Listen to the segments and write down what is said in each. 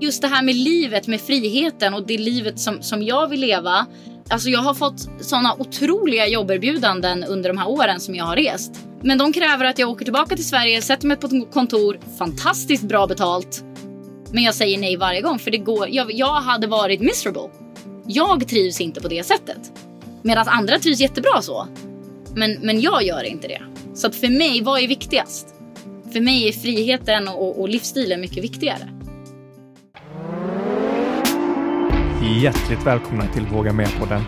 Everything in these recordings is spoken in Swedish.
Just det här med livet, med friheten och det livet som, som jag vill leva. Alltså jag har fått såna otroliga jobberbjudanden under de här åren som jag har rest. Men de kräver att jag åker tillbaka till Sverige, sätter mig på ett kontor, fantastiskt bra betalt. Men jag säger nej varje gång för det går, jag, jag hade varit miserable. Jag trivs inte på det sättet. Medan andra trivs jättebra så. Men, men jag gör inte det. Så att för mig, vad är viktigast? För mig är friheten och, och livsstilen mycket viktigare. Hjärtligt välkomna till Våga Med-podden.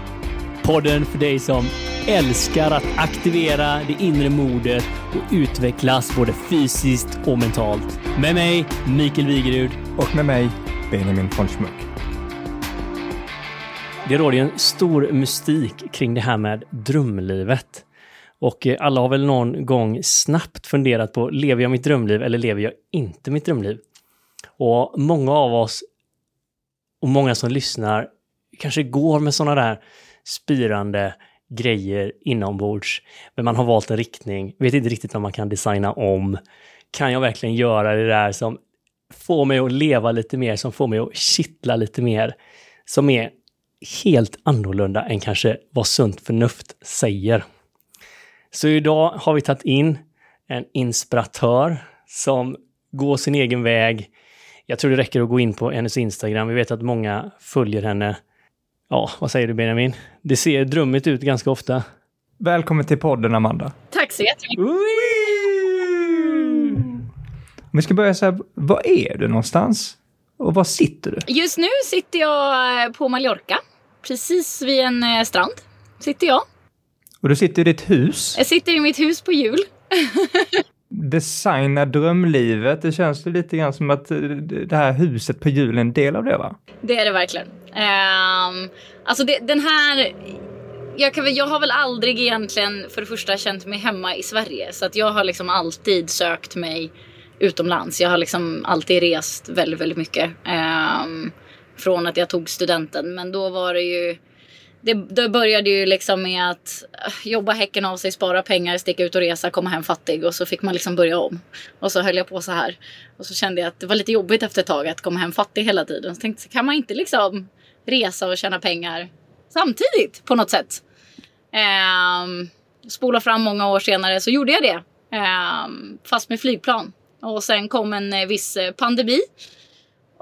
Podden för dig som älskar att aktivera det inre modet och utvecklas både fysiskt och mentalt. Med mig, Mikael Wigerud. Och med mig, Benjamin von Schmuck. Det råder en stor mystik kring det här med drömlivet. Och eh, alla har väl någon gång snabbt funderat på, lever jag mitt drömliv eller lever jag inte mitt drömliv? Och många av oss och många som lyssnar kanske går med sådana där spirande grejer inombords. Men man har valt en riktning, vet inte riktigt vad man kan designa om. Kan jag verkligen göra det där som får mig att leva lite mer, som får mig att kittla lite mer? Som är helt annorlunda än kanske vad sunt förnuft säger. Så idag har vi tagit in en inspiratör som går sin egen väg. Jag tror det räcker att gå in på hennes Instagram. Vi vet att många följer henne. Ja, vad säger du Benjamin? Det ser drömmigt ut ganska ofta. Välkommen till podden Amanda. Tack så jättemycket. Om vi ska börja så här, var är du någonstans? Och var sitter du? Just nu sitter jag eh, på Mallorca. Precis vid en eh, strand sitter jag. Och du sitter i ditt hus. Jag sitter i mitt hus på jul. Designa drömlivet, det känns lite grann som att eh, det här huset på hjul är en del av det va? Det är det verkligen. Um, alltså det, den här... Jag, kan, jag har väl aldrig egentligen för det första känt mig hemma i Sverige. Så att jag har liksom alltid sökt mig utomlands. Jag har liksom alltid rest väldigt, väldigt mycket. Um, från att jag tog studenten. Men då var det ju det, det började ju liksom med att äh, jobba häcken av sig, spara pengar, sticka ut och resa, komma hem fattig och så fick man liksom börja om. Och så höll jag på så här. Och så kände jag att det var lite jobbigt efter ett tag att komma hem fattig hela tiden. Så tänkte kan man inte liksom resa och tjäna pengar samtidigt på något sätt? Ehm, spola fram många år senare så gjorde jag det. Ehm, fast med flygplan. Och sen kom en eh, viss eh, pandemi.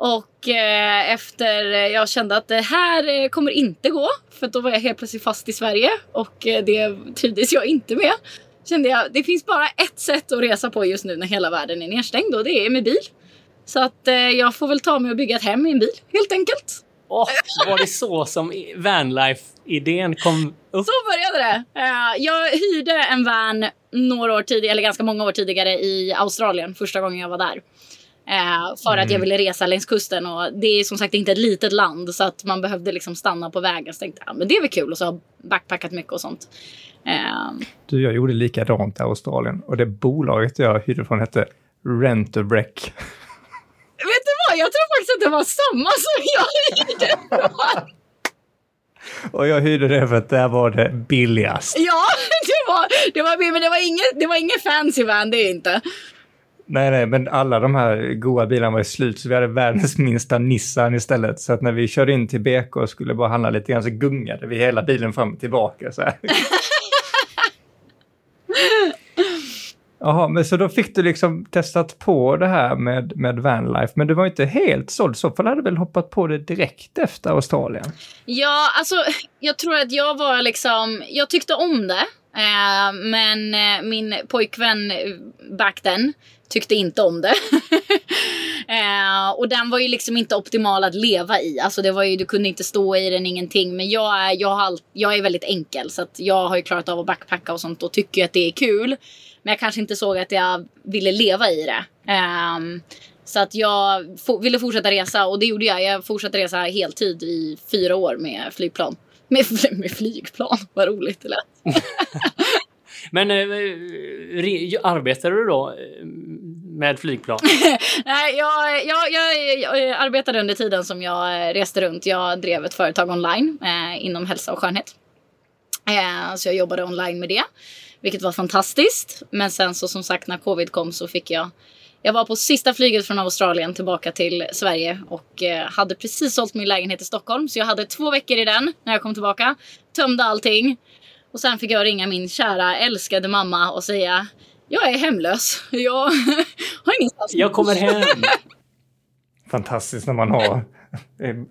Och eh, efter jag kände att det här eh, kommer inte gå. För då var jag helt plötsligt fast i Sverige och eh, det trivdes jag inte med. Kände jag, det finns bara ett sätt att resa på just nu när hela världen är nedstängd och det är med bil. Så att eh, jag får väl ta mig och bygga ett hem i en bil helt enkelt. Oh, var det så som vanlife-idén kom upp? Så började det. Uh, jag hyrde en van några år tidigare, eller ganska många år tidigare i Australien första gången jag var där. Eh, för mm. att jag mm. ville resa längs kusten och det är som sagt inte ett litet land så att man behövde liksom stanna på vägen. Så tänkte jag, men det är väl kul och så har backpackat mycket och sånt. Eh. Du, jag gjorde likadant i Australien och det bolaget jag hyrde från hette Rent a Wreck. Vet du vad, jag tror faktiskt att det var samma som jag hyrde från. Och jag hyrde det för att där var det billigast. Ja, det var, det var, men det var inget, det var inget fancy van, det är inte. Nej, nej, men alla de här goa bilarna var i slut så vi hade världens minsta Nissan istället. Så att när vi körde in till BK och skulle bara handla lite grann så gungade vi hela bilen fram och tillbaka. Så här. Jaha, men så då fick du liksom testat på det här med, med vanlife, men du var inte helt såld. Så fall hade du väl hoppat på det direkt efter Australien? Ja, alltså jag tror att jag var liksom, jag tyckte om det. Eh, men eh, min pojkvän eh, back then tyckte inte om det. eh, och den var ju liksom inte optimal att leva i. Alltså det var ju, du kunde inte stå i den, ingenting. Men jag är, jag, har jag är väldigt enkel så att jag har ju klarat av att backpacka och sånt och tycker att det är kul. Men jag kanske inte såg att jag ville leva i det. Eh, så att jag ville fortsätta resa och det gjorde jag. Jag fortsatte resa heltid i fyra år med flygplan. Med, med flygplan, vad roligt det lät. Men eh, arbetar du då eh, med flygplan? Nej, jag, jag, jag, jag, arbetade under tiden som jag reste runt. Jag drev ett företag online eh, inom hälsa och skönhet. Eh, så jag jobbade online med det, vilket var fantastiskt. Men sen så som sagt när covid kom så fick jag Jag var på sista flyget från Australien tillbaka till Sverige och eh, hade precis sålt min lägenhet i Stockholm. Så jag hade två veckor i den när jag kom tillbaka. Tömde allting. Och sen fick jag ringa min kära älskade mamma och säga jag är hemlös. Jag har ingenstans Jag kommer hem. Fantastiskt när man har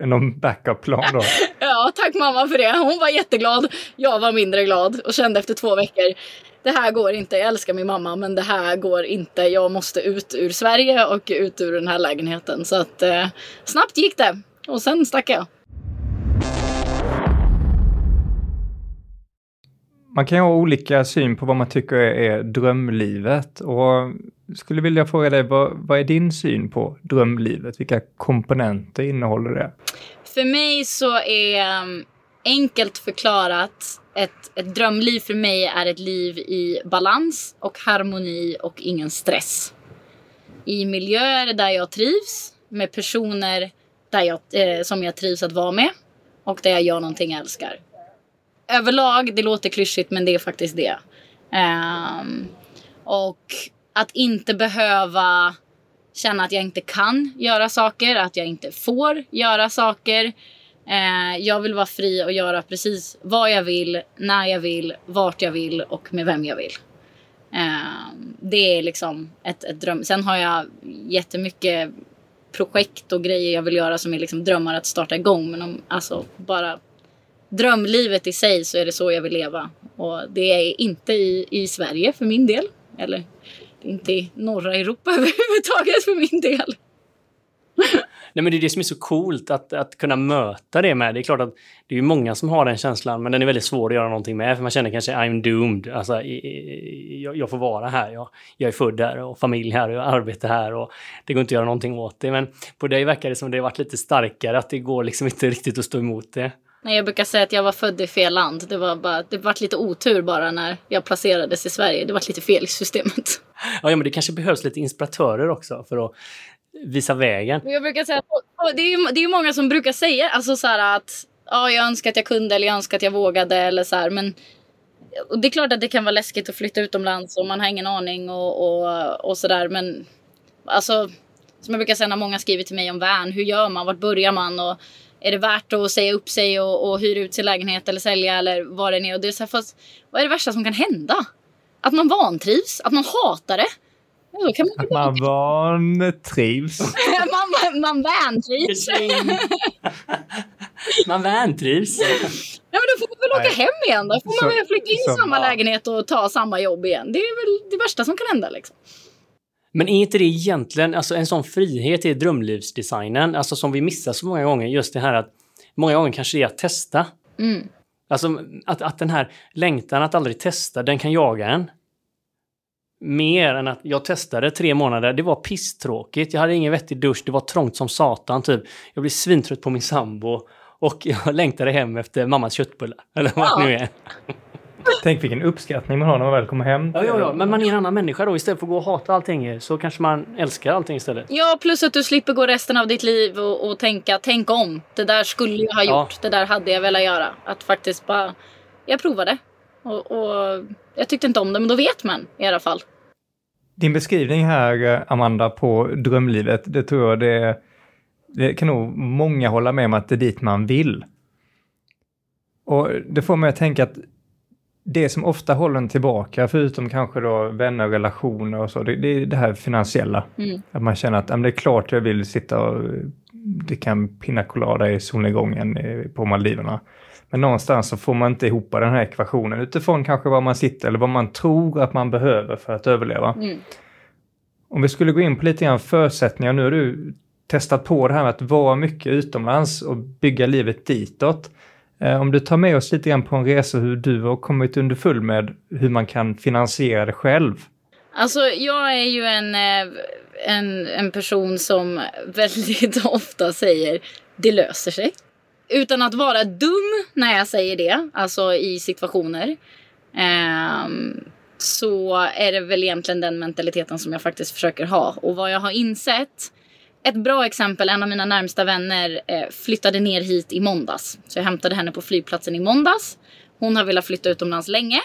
någon backup-plan då. Ja, tack mamma för det. Hon var jätteglad. Jag var mindre glad och kände efter två veckor det här går inte. Jag älskar min mamma, men det här går inte. Jag måste ut ur Sverige och ut ur den här lägenheten. Så att eh, snabbt gick det och sen stack jag. Man kan ju ha olika syn på vad man tycker är drömlivet och skulle vilja fråga dig, vad, vad är din syn på drömlivet? Vilka komponenter innehåller det? För mig så är um, enkelt förklarat ett, ett drömliv för mig är ett liv i balans och harmoni och ingen stress. I miljöer där jag trivs, med personer där jag, eh, som jag trivs att vara med och där jag gör någonting jag älskar. Överlag, det låter klyschigt men det är faktiskt det. Um, och att inte behöva känna att jag inte kan göra saker, att jag inte får göra saker. Eh, jag vill vara fri och göra precis vad jag vill, när jag vill, vart jag vill och med vem jag vill. Eh, det är liksom ett, ett dröm. Sen har jag jättemycket projekt och grejer jag vill göra som är liksom drömmar att starta igång. Men om alltså bara drömlivet i sig så är det så jag vill leva. Och det är inte i, i Sverige för min del. Eller inte i norra Europa överhuvudtaget för min del. Nej, men det är det som är så coolt att, att kunna möta det med. Det är klart att det är ju många som har den känslan, men den är väldigt svår att göra någonting med. För man känner kanske I'm doomed. Alltså, jag, jag får vara här. Jag, jag är född här och familj här och jag arbetar här och det går inte att göra någonting åt det. Men på dig verkar det som det har varit lite starkare, att det går liksom inte riktigt att stå emot det. Nej, jag brukar säga att jag var född i fel land. Det var bara, det var lite otur bara när jag placerades i Sverige. Det var lite fel i systemet. Ja, men det kanske behövs lite inspiratörer också för att visa vägen. Jag brukar säga det är, det är många som brukar säga alltså så att ja, jag önskar att jag kunde eller jag önskar att jag vågade eller så här, men och det är klart att det kan vara läskigt att flytta utomlands och man har ingen aning och, och, och sådär. Men alltså, som jag brukar säga när många skriver till mig om van, hur gör man, vart börjar man och är det värt att säga upp sig och, och hyra ut sin lägenhet eller sälja eller vad det är. Och det är så här, fast, vad är det värsta som kan hända? Att man vantrivs, att man hatar det. Ja, kan man, att man vantrivs. man, man vantrivs. man vantrivs. Ja, men då får man väl åka hem igen. Då får man väl flytta in i samma lägenhet och ta samma jobb igen. Det är väl det värsta som kan hända. Liksom. Men är inte det egentligen alltså en sån frihet i drömlivsdesignen, alltså som vi missar så många gånger, just det här att många gånger kanske det är att testa. Mm. Alltså att, att den här längtan att aldrig testa, den kan jaga en. Mer än att jag testade tre månader, det var pisstråkigt, jag hade ingen vettig dusch, det var trångt som satan typ. Jag blev svintrött på min sambo och jag längtade hem efter mammas köttbullar. Eller vad ja. det nu är. Tänk vilken uppskattning man har när man väl kommer hem. Ja, ja, ja, men man är en annan människa då. Istället för att gå och hata allting så kanske man älskar allting istället. Ja, plus att du slipper gå resten av ditt liv och, och tänka, tänk om. Det där skulle jag ha gjort. Ja. Det där hade jag velat göra. Att faktiskt bara, jag provade. Och, och jag tyckte inte om det, men då vet man i alla fall. Din beskrivning här, Amanda, på drömlivet, det tror jag det, det kan nog många hålla med om att det är dit man vill. Och det får mig att tänka att det som ofta håller en tillbaka, förutom kanske då vänner, relationer och så, det, det är det här finansiella. Mm. Att man känner att det är klart jag vill sitta och dricka en pina colada i solnedgången på Maldiverna. Men någonstans så får man inte ihop den här ekvationen utifrån kanske var man sitter eller vad man tror att man behöver för att överleva. Mm. Om vi skulle gå in på lite grann förutsättningar, nu har du testat på det här med att vara mycket utomlands och bygga livet ditåt. Eh, om du tar med oss lite grann på en resa hur du har kommit underfull med hur man kan finansiera det själv. Alltså jag är ju en, eh, en, en person som väldigt ofta säger det löser sig. Utan att vara dum när jag säger det, alltså i situationer. eh, så är det väl egentligen den mentaliteten som jag faktiskt försöker ha. Och vad jag har insett ett bra exempel, en av mina närmsta vänner eh, flyttade ner hit i måndags. Så jag hämtade henne på flygplatsen i måndags. Hon har velat flytta utomlands länge.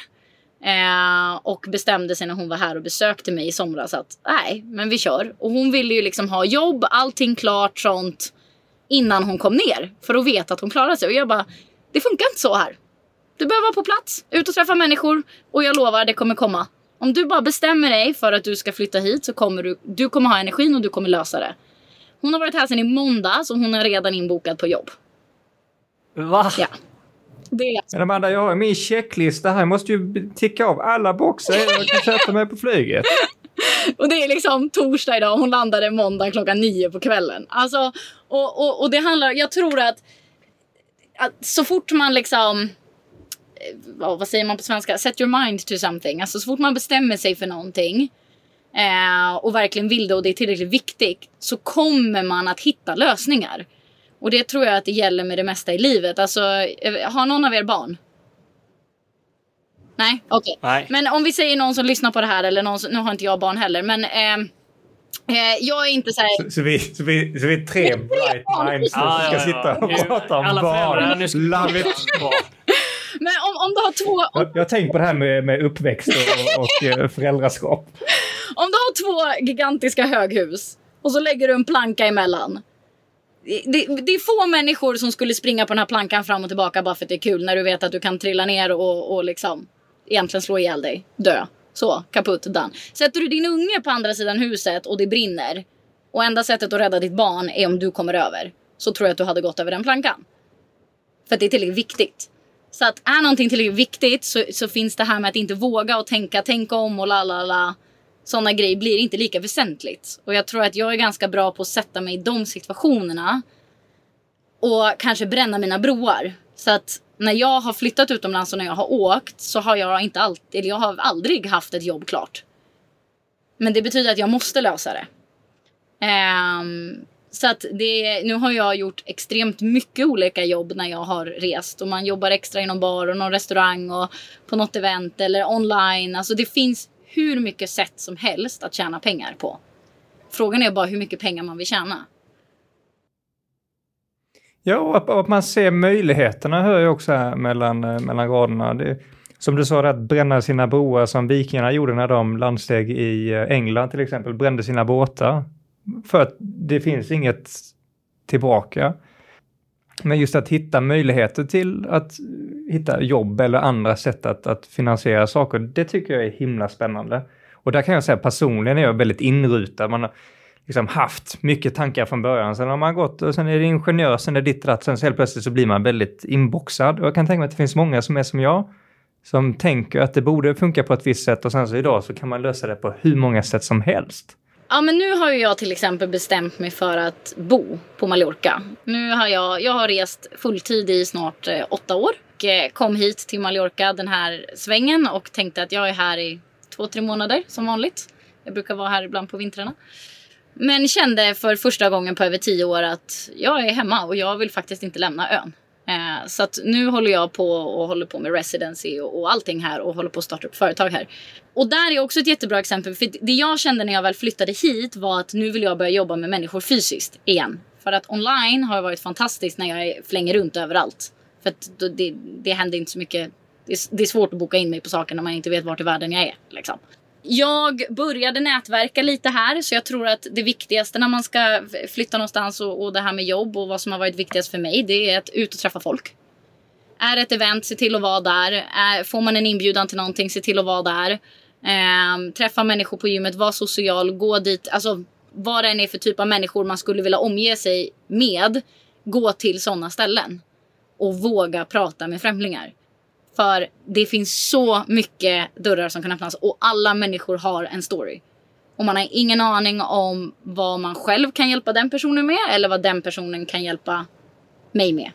Eh, och bestämde sig när hon var här och besökte mig i somras att nej, men vi kör. Och hon ville ju liksom ha jobb, allting klart sånt innan hon kom ner för att veta att hon klarade sig. Och jag bara, det funkar inte så här. Du behöver vara på plats, ut och träffa människor och jag lovar det kommer komma. Om du bara bestämmer dig för att du ska flytta hit så kommer du, du kommer ha energin och du kommer lösa det. Hon har varit här sedan i måndags och hon är redan inbokad på jobb. Va? Ja. Det är Men Amanda, jag har min checklista här. Jag måste ju ticka av alla boxar jag kan sätta mig på flyget. Och det är liksom torsdag idag och hon landade måndag klockan nio på kvällen. Alltså, och, och, och det handlar, jag tror att, att så fort man liksom, eh, vad säger man på svenska, set your mind to something. Alltså så fort man bestämmer sig för någonting eh, och verkligen vill det och det är tillräckligt viktigt så kommer man att hitta lösningar. Och det tror jag att det gäller med det mesta i livet. Alltså, eh, har någon av er barn? Nej, okej. Nej. Men om vi säger någon som lyssnar på det här, eller någon som, nu har inte jag barn heller, men eh, eh, jag är inte så här... Så, så, vi, så, vi, så vi är tre bright minds som ska ja, ja. sitta och prata om alla barn. Love it. Men om, om du har två, Jag, jag har tänkt på det här med, med uppväxt och, och eh, föräldraskap. om du har två gigantiska höghus och så lägger du en planka emellan. Det, det, det är få människor som skulle springa på den här plankan fram och tillbaka bara för att det är kul när du vet att du kan trilla ner och, och liksom egentligen slå ihjäl dig, dö. Så, kaputt, done. Sätter du din unge på andra sidan huset och det brinner och enda sättet att rädda ditt barn är om du kommer över så tror jag att du hade gått över den plankan. För att det är tillräckligt viktigt. Så att är någonting tillräckligt viktigt så, så finns det här med att inte våga och tänka, tänka om och la la la. Sådana grejer blir inte lika väsentligt. Och jag tror att jag är ganska bra på att sätta mig i de situationerna. Och kanske bränna mina broar. Så att när jag har flyttat utomlands och när jag har åkt så har jag inte alltid, eller jag har aldrig haft ett jobb klart. Men det betyder att jag måste lösa det. Um, så att det, nu har jag gjort extremt mycket olika jobb när jag har rest. Och man jobbar extra i någon bar och någon restaurang och på något event eller online. Alltså det finns hur mycket sätt som helst att tjäna pengar på. Frågan är bara hur mycket pengar man vill tjäna. Ja, och att, att man ser möjligheterna hör jag också här mellan, eh, mellan raderna. Det, som du sa, att bränna sina broar som vikingarna gjorde när de landsteg i eh, England till exempel, brände sina båtar. För att det finns inget tillbaka. Men just att hitta möjligheter till att hitta jobb eller andra sätt att, att finansiera saker, det tycker jag är himla spännande. Och där kan jag säga personligen är jag väldigt inrutad. Man har liksom haft mycket tankar från början. Sen har man gått och sen är det ingenjör, sen är det ditt ratt, sen så helt plötsligt så blir man väldigt inboxad. Och jag kan tänka mig att det finns många som är som jag, som tänker att det borde funka på ett visst sätt och sen så idag så kan man lösa det på hur många sätt som helst. Ja men nu har ju jag till exempel bestämt mig för att bo på Mallorca. Nu har jag, jag har rest fulltid i snart eh, åtta år. Och eh, kom hit till Mallorca den här svängen och tänkte att jag är här i två, tre månader som vanligt. Jag brukar vara här ibland på vintrarna. Men kände för första gången på över tio år att jag är hemma och jag vill faktiskt inte lämna ön. Eh, så att nu håller jag på och håller på med residency och, och allting här och håller på att starta upp företag här. Och där är också ett jättebra exempel. För det jag kände när jag väl flyttade hit var att nu vill jag börja jobba med människor fysiskt igen. För att online har varit fantastiskt när jag flänger runt överallt. För att det, det händer inte så mycket. Det är, det är svårt att boka in mig på saker när man inte vet vart i världen jag är. Liksom. Jag började nätverka lite här så jag tror att det viktigaste när man ska flytta någonstans och, och det här med jobb och vad som har varit viktigast för mig det är att ut och träffa folk. Är det ett event, se till att vara där. Är, får man en inbjudan till någonting, se till att vara där. Ehm, träffa människor på gymmet, var social, gå dit. Alltså vad det än är för typ av människor man skulle vilja omge sig med. Gå till sådana ställen. Och våga prata med främlingar. För det finns så mycket dörrar som kan öppnas och alla människor har en story. Och man har ingen aning om vad man själv kan hjälpa den personen med eller vad den personen kan hjälpa mig med.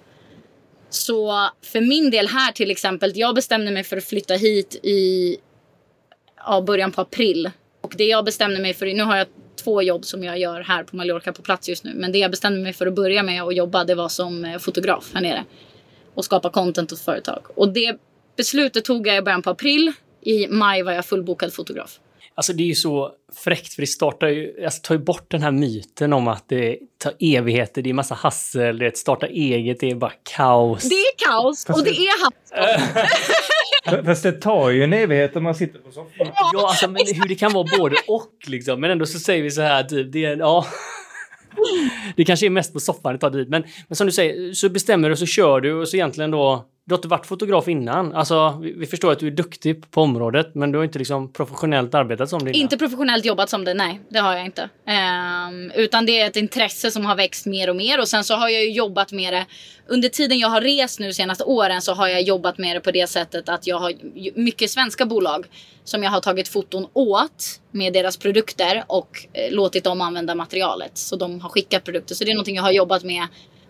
Så för min del här till exempel, jag bestämde mig för att flytta hit i ja, början på april. Och det jag bestämde mig för, nu har jag två jobb som jag gör här på Mallorca på plats just nu. Men det jag bestämde mig för att börja med och jobba, det var som eh, fotograf här nere. Och skapa content åt företag. Och det beslutet tog jag i början på april. I maj var jag fullbokad fotograf. Alltså det är ju så fräckt för det startar ju, alltså tar ju bort den här myten om att det tar evigheter, det är massa hassel, det starta eget, det är bara kaos. Det är kaos och det är hassel. Fast det tar ju en evighet om man sitter på soffan. Ja, alltså men hur det kan vara både och liksom. Men ändå så säger vi så här typ, det är, ja. Det kanske är mest på soffan det tar dit. Men, men som du säger, så bestämmer du och så kör du och så egentligen då du har inte varit fotograf innan. Alltså, vi, vi förstår att du är duktig på området, men du har inte liksom professionellt arbetat som det innan. Inte professionellt jobbat som det, nej. Det har jag inte. Um, utan det är ett intresse som har växt mer och mer. Och sen så har jag ju jobbat med det. Under tiden jag har rest nu senaste åren så har jag jobbat med det på det sättet att jag har mycket svenska bolag som jag har tagit foton åt med deras produkter och eh, låtit dem använda materialet. Så de har skickat produkter. Så det är någonting jag har jobbat med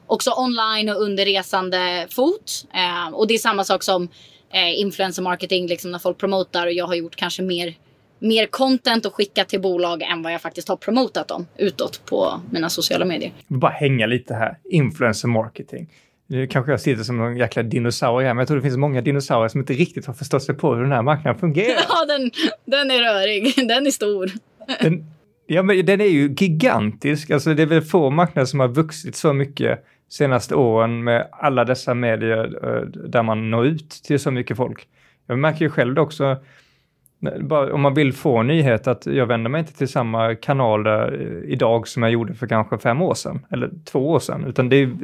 också online och under resande fot. Eh, och det är samma sak som eh, influencer marketing, liksom när folk promotar och jag har gjort kanske mer, mer content och skickat till bolag än vad jag faktiskt har promotat dem utåt på mina sociala medier. Bara hänga lite här. Influencer marketing. Nu kanske jag sitter som en jäkla dinosaurie här, men jag tror det finns många dinosaurier som inte riktigt har förstått sig på hur den här marknaden fungerar. Ja, den, den är rörig. Den är stor. Den, ja, men den är ju gigantisk. Alltså det är väl få marknader som har vuxit så mycket senaste åren med alla dessa medier eh, där man når ut till så mycket folk. Jag märker ju själv det också, bara om man vill få en nyhet, att jag vänder mig inte till samma kanaler eh, idag som jag gjorde för kanske fem år sedan, eller två år sedan, utan det är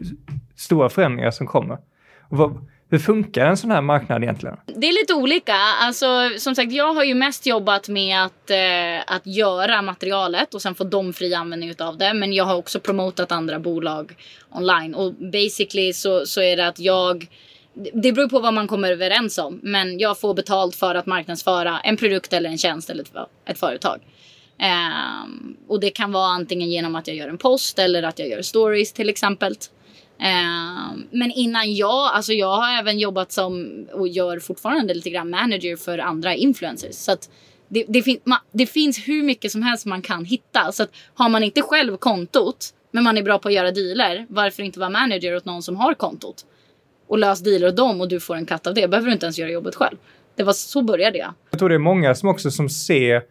stora förändringar som kommer. Och vad, hur funkar en sån här marknad egentligen? Det är lite olika. Alltså, som sagt, jag har ju mest jobbat med att, eh, att göra materialet och sen få dem fri användning av det. Men jag har också promotat andra bolag online. Och basically så, så är det att jag det beror på vad man kommer överens om. Men jag får betalt för att marknadsföra en produkt eller en tjänst eller ett, ett företag. Um, och det kan vara antingen genom att jag gör en post eller att jag gör stories till exempel. Ehm, men innan jag, alltså jag har även jobbat som och gör fortfarande lite grann manager för andra influencers. Så att det, det, fin man, det finns hur mycket som helst man kan hitta. Så att har man inte själv kontot men man är bra på att göra dealer, varför inte vara manager åt någon som har kontot? Och lös dealer åt dem och du får en katt av det. Behöver du inte ens göra jobbet själv. Det var så började jag. Jag tror det är många som också som ser,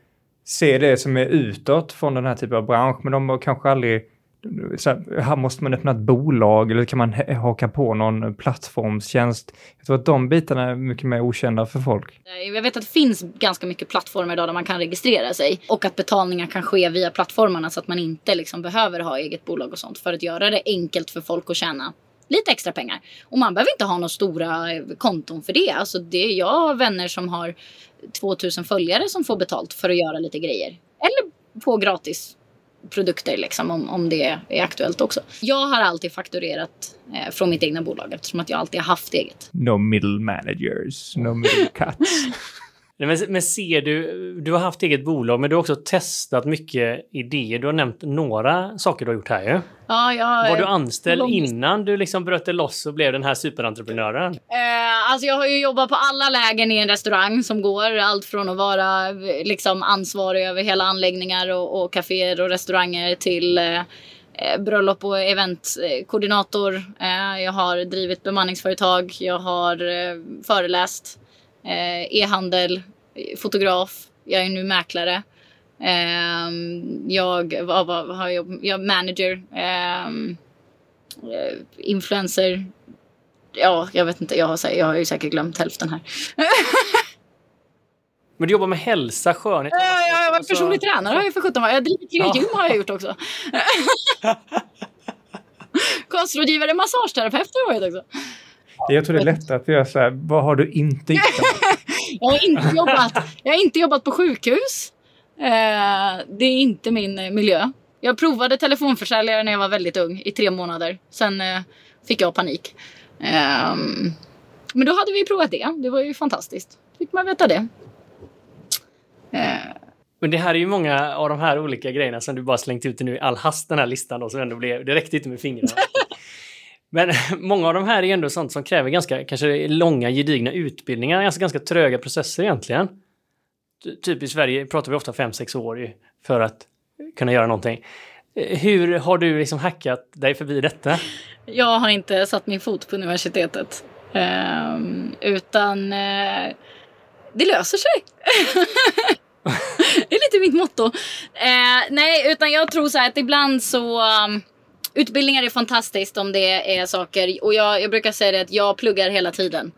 ser det som är utåt från den här typen av bransch, men de har kanske aldrig här, här, måste man öppna ett bolag eller kan man haka på någon plattformstjänst? Jag tror att de bitarna är mycket mer okända för folk. Jag vet att det finns ganska mycket plattformar idag där man kan registrera sig och att betalningar kan ske via plattformarna så att man inte liksom behöver ha eget bolag och sånt för att göra det enkelt för folk att tjäna lite extra pengar. Och man behöver inte ha några stora eh, konton för det. Alltså det jag har vänner som har 2000 följare som får betalt för att göra lite grejer. Eller på gratis produkter liksom, om, om det är aktuellt också. Jag har alltid fakturerat eh, från mitt egna bolag eftersom att jag alltid har haft eget. No middle managers, no middle cuts. Men, men ser du, du har haft eget bolag men du har också testat mycket idéer. Du har nämnt några saker du har gjort här ju. Ja, jag, Var du anställd långt... innan du liksom bröt dig loss och blev den här superentreprenören? Eh, alltså jag har ju jobbat på alla lägen i en restaurang som går. Allt från att vara liksom ansvarig över hela anläggningar och, och kaféer och restauranger till eh, eh bröllop och eventkoordinator. Eh, jag har drivit bemanningsföretag. Jag har eh, föreläst. Eh, e-handel, fotograf, jag är nu mäklare. Um, jag har jag, jag manager, um, influencer. Ja, jag vet inte, jag har, jag har ju säkert glömt hälften här. Men du jobbar med hälsa, skönhet? Ja, jag var personlig så... tränare har jag för 17 Jag driver tre ja. gym har jag gjort också. Kostrådgivare, massageterapeut har jag varit också. Jag tror det är lättare att göra så här, vad har du inte gjort? jag, har inte jobbat, jag har inte jobbat på sjukhus. Eh, det är inte min eh, miljö. Jag provade telefonförsäljare när jag var väldigt ung i tre månader. Sen eh, fick jag panik. Eh, men då hade vi provat det. Det var ju fantastiskt. Fick man veta det. Men det här är ju många av de här olika grejerna som du bara slängt ut nu i all hast den här listan då, som ändå blev, det räckte inte med fingrarna. Men många av de här är ändå sånt som kräver ganska kanske långa gedigna utbildningar, alltså ganska tröga processer egentligen. Typ i Sverige pratar vi ofta 5-6 år för att kunna göra någonting. Eh, hur har du liksom hackat dig förbi detta? Jag har inte satt min fot på universitetet. Um, utan uh, det löser sig. det är lite mitt motto. Eh, nej, utan jag tror så här att ibland så um, Utbildningar är fantastiskt om det är saker och jag, jag brukar säga det att jag pluggar hela tiden.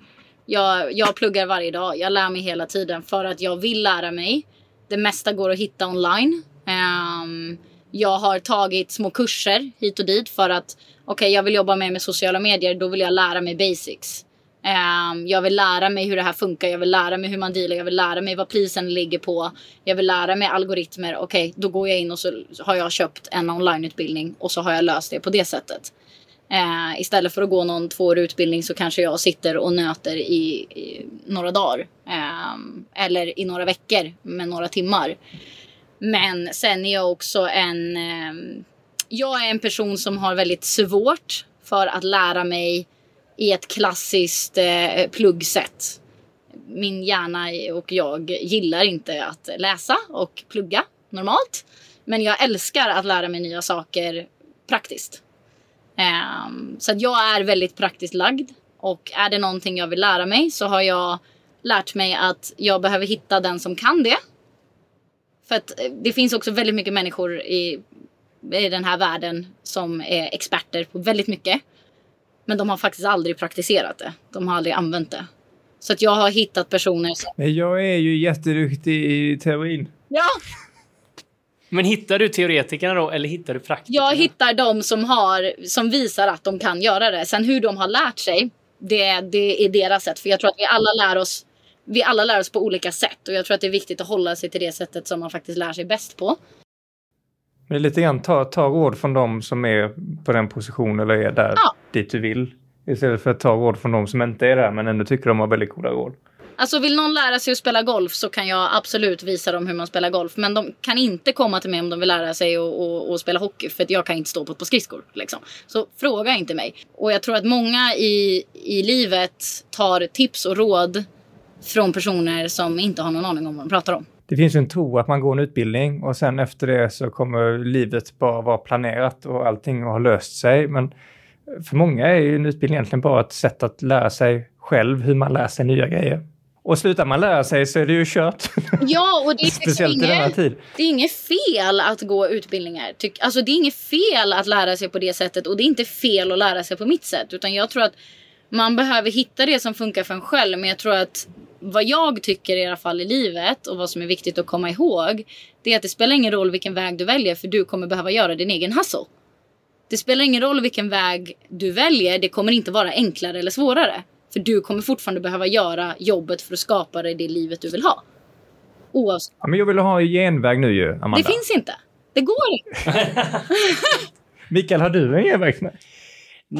Jag, jag pluggar varje dag. Jag lär mig hela tiden för att jag vill lära mig. Det mesta går att hitta online. Um, jag har tagit små kurser hit och dit för att okej, okay, jag vill jobba mer med sociala medier. Då vill jag lära mig basics. Ehm, jag vill lära mig hur det här funkar. Jag vill lära mig hur man dealar. Jag vill lära mig vad prisen ligger på. Jag vill lära mig algoritmer. Okej, okay, då går jag in och så har jag köpt en onlineutbildning och så har jag löst det på det sättet. Ehm, istället för att gå någon tvåårig utbildning så kanske jag sitter och nöter i, i några dagar. Ehm, eller i några veckor med några timmar. Men sen är jag också en... Jag är en person som har väldigt svårt för att lära mig i ett klassiskt eh, pluggsätt. Min hjärna och jag gillar inte att läsa och plugga normalt. Men jag älskar att lära mig nya saker praktiskt. Um, så att jag är väldigt praktiskt lagd. Och är det någonting jag vill lära mig så har jag lärt mig att jag behöver hitta den som kan det. För att eh, det finns också väldigt mycket människor i, i den här världen som är experter på väldigt mycket. Men de har faktiskt aldrig praktiserat det. De har aldrig använt det. Så att jag har hittat personer som... Men jag är ju jätteduktig i teorin. Ja! Men hittar du teoretikerna då eller hittar du praktikerna? Jag hittar de som, har, som visar att de kan göra det. Sen hur de har lärt sig, det, det är deras sätt. För jag tror att vi alla lär oss vi alla lär oss på olika sätt och jag tror att det är viktigt att hålla sig till det sättet som man faktiskt lär sig bäst på. Men lite grann ta, ta råd från dem som är på den positionen eller är där Ja. dit du vill. Istället för att ta råd från dem som inte är där men ändå tycker de har väldigt goda råd. Alltså vill någon lära sig att spela golf så kan jag absolut visa dem hur man spelar golf. Men de kan inte komma till mig om de vill lära sig att, spela hockey. För att jag kan inte stå på ett par skridskor. Liksom. Så fråga inte mig. Och jag tror att många i, i livet tar tips och råd från personer som inte har någon aning om vad de pratar om. Det finns ju en tro att man går en utbildning och sen efter det så kommer livet bara vara planerat och allting har löst sig. Men för många är ju en utbildning egentligen bara ett sätt att lära sig själv hur man lär sig nya grejer. Och slutar man lära sig så är det ju kört. Ja, och det är, Speciellt i denna inget, tid. det är inget fel att gå utbildningar. Tyck, alltså det är inget fel att lära sig på det sättet och det är inte fel att lära sig på mitt sätt. Utan jag tror att man behöver hitta det som funkar för en själv. Men jag tror att vad jag tycker i alla fall i livet och vad som är viktigt att komma ihåg. Det är att det spelar ingen roll vilken väg du väljer för du kommer behöva göra din egen hustle. Det spelar ingen roll vilken väg du väljer. Det kommer inte vara enklare eller svårare. För du kommer fortfarande behöva göra jobbet för att skapa dig det livet du vill ha. Oavsett. Ja, men jag vill ha en genväg nu ju, Amanda. Det finns inte. Det går inte. Mikael, har du en genväg?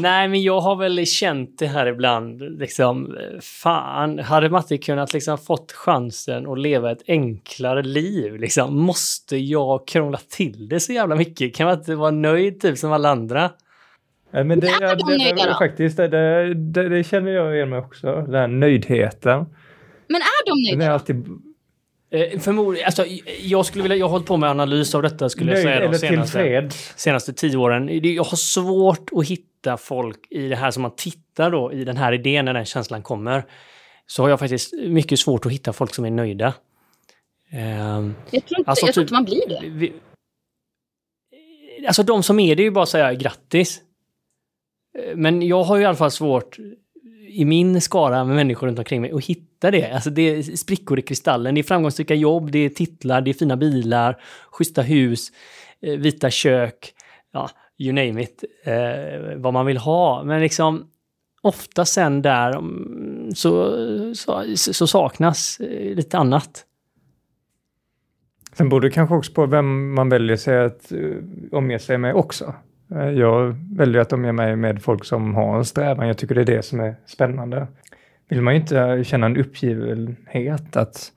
Nej. Men jag har väl känt det här ibland. Liksom, fan, hade man inte kunnat liksom fått chansen att leva ett enklare liv? Liksom, måste jag krångla till det så jävla mycket? Kan man inte vara nöjd typ som alla andra? Nej, Men det, Är det, de det, nöjda det, faktiskt, det, det, känner jag igen mig också. Den här nöjdheten. Men är de Den är nöjda? alltid Eh, förmodligen, alltså, jag skulle vilja, jag har hållit på med analys av detta skulle jag nöjd säga de senaste, senaste tio åren. Det- Jag har svårt att hitta folk i det här som man tittar då i den här idén när den känslan kommer. Så har jag faktiskt mycket svårt att hitta folk som är nöjda. Ehm, Jag tror inte, Alltså, jag tror typ- inte man blir det. vi, alltså de som är det är ju bara att säga grattis. Eh, Men jag har ju i alla fall svårt i min skara med människor runt omkring mig att hitta det. Alltså det är sprickor i kristallen, det är framgångsrika jobb, det är titlar, det är fina bilar, schyssta hus, eh, vita kök, ja, you name it, eh, vad man vill ha. Men liksom ofta sen där mm, så, så, så saknas eh, lite annat. Sen borde kanske också på vem man väljer sig att eh, omge sig med också. Jag väljer att omge mig med folk som har en strävan. Jag tycker det är det som är spännande. Vill man ju inte känna en uppgivenhet att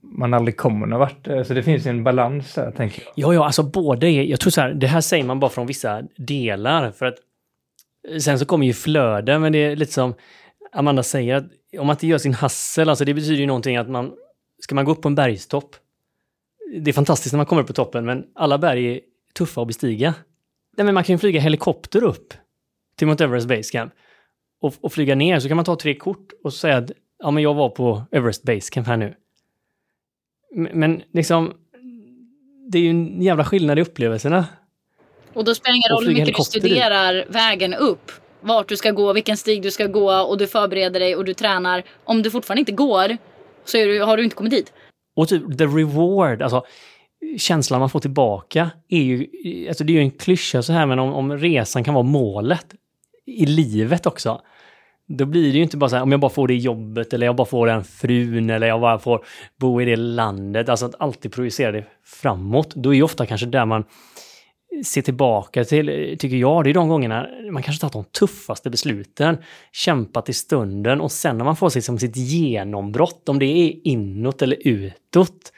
man aldrig kommer någon vart. Så det finns en balans där, tänker jag. Ja, ja, alltså båda är... Jag tror så här, det här säger man bara från vissa delar. För att sen så kommer ju flöden, men det är lite som Amanda säger, att om man inte gör sin hassel, alltså det betyder ju någonting att man... Ska man gå upp på en bergstopp? Det är fantastiskt när man kommer upp på toppen, men alla berg är tuffa att bestiga. Nej, men man kan ju flyga helikopter upp till Mount Everest Base Camp och, och flyga ner, så kan man ta tre kort och säga att ja, men jag var på Everest Base Camp här nu. Men liksom, det är ju en jävla skillnad i upplevelserna. Och då spelar det ingen roll hur mycket du helikopter dit. studerar vägen upp. Vart du ska gå, vilken stig du ska gå och du förbereder dig och du tränar. Om du fortfarande inte går så du, har du inte kommit dit. Och typ the reward, alltså känslan man får tillbaka är ju, alltså det är ju en klyscha så här, men om, om resan kan vara målet i livet också. Då blir det ju inte bara så här, om jag bara får det jobbet eller jag bara får den frun eller jag bara får bo i det landet. Alltså att alltid projicera det framåt. Då är ju ofta kanske där man ser tillbaka till, tycker jag, det är de gångerna man kanske tagit de tuffaste besluten, kämpat i stunden och sen när man får liksom sitt genombrott, om det är inåt eller utåt,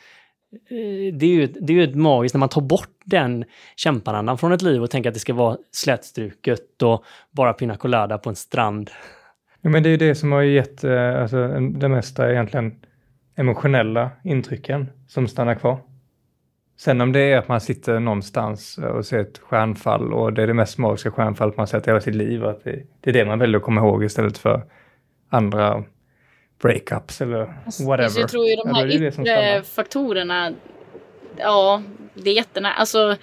eh, det är ju det är ju ett magiskt när man tar bort den kämparandan från ett liv och tänker att det ska vara slätstruket och bara pina colada på en strand. Ja, men det är ju det som har gett eh, alltså, det mesta egentligen emotionella intrycken som stannar kvar. Sen om det är att man sitter någonstans och ser ett stjärnfall och det är det mest magiska stjärnfallet man sett i hela sitt liv att det, det är det man väljer att komma ihåg istället för andra breakups eller whatever. Så jag tror ju de Ja, här som yttre faktorerna, ja, det är jättenära. Alltså,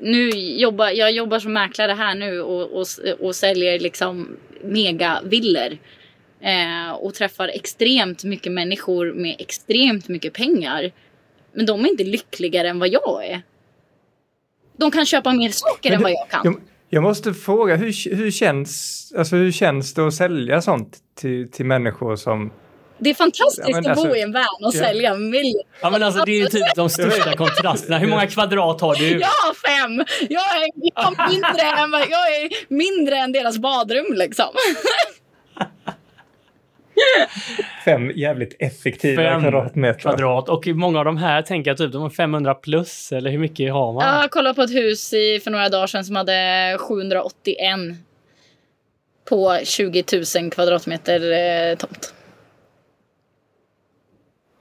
nu jobbar, jag jobbar som mäklare här nu och, och, och säljer liksom megavillor. Eh, och träffar extremt mycket människor med extremt mycket pengar. Men de är inte lyckligare än vad jag är. De kan köpa mer saker än vad jag kan. Jag, jag måste fråga, hur, hur, känns, alltså, hur känns det att sälja sånt till, till människor som... Det är fantastiskt Ja, att bo alltså- i en van och ja. sälja miljoner. Ja men alltså det är ju typ de största kontrasterna. Hur många kvadrat har du? Jag har fem! Jag är, jag är, mindre, än, jag är mindre än deras badrum liksom. Fem jävligt effektiva Fem kvadratmeter. kvadrat. Och många av de här tänker jag typ de har 500 plus eller hur mycket har man? Jag kollade på ett hus i, för några dagar sedan som hade 781 på 20 000 kvadratmeter eh, tomt.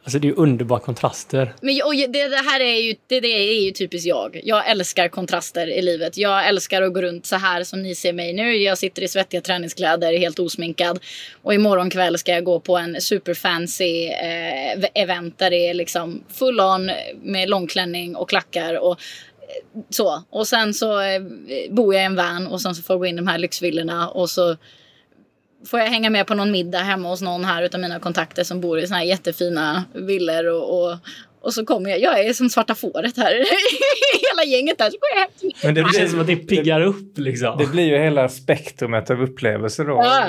Alltså det är ju underbara kontraster. Men och det, det här är ju, det, det är ju typiskt jag. Jag älskar kontraster i livet. Jag älskar att gå runt så här som ni ser mig nu. Jag sitter i svettiga träningskläder, helt osminkad. Och imorgon kväll ska jag gå på en superfancy eh, event där det är liksom full on med långklänning och klackar och eh, så. Och sen så eh, bor jag i en van och sen så får jag gå in i de här lyxvillorna och så får jag hänga med på någon middag hemma hos någon här utav mina kontakter som bor i såna här jättefina villor och, och, och så kommer jag, jag är som svarta fåret här, hela gänget där, så går jag hem till Men det känns blir, som att det piggar upp liksom. det blir ju hela spektrumet av upplevelser då. Ja.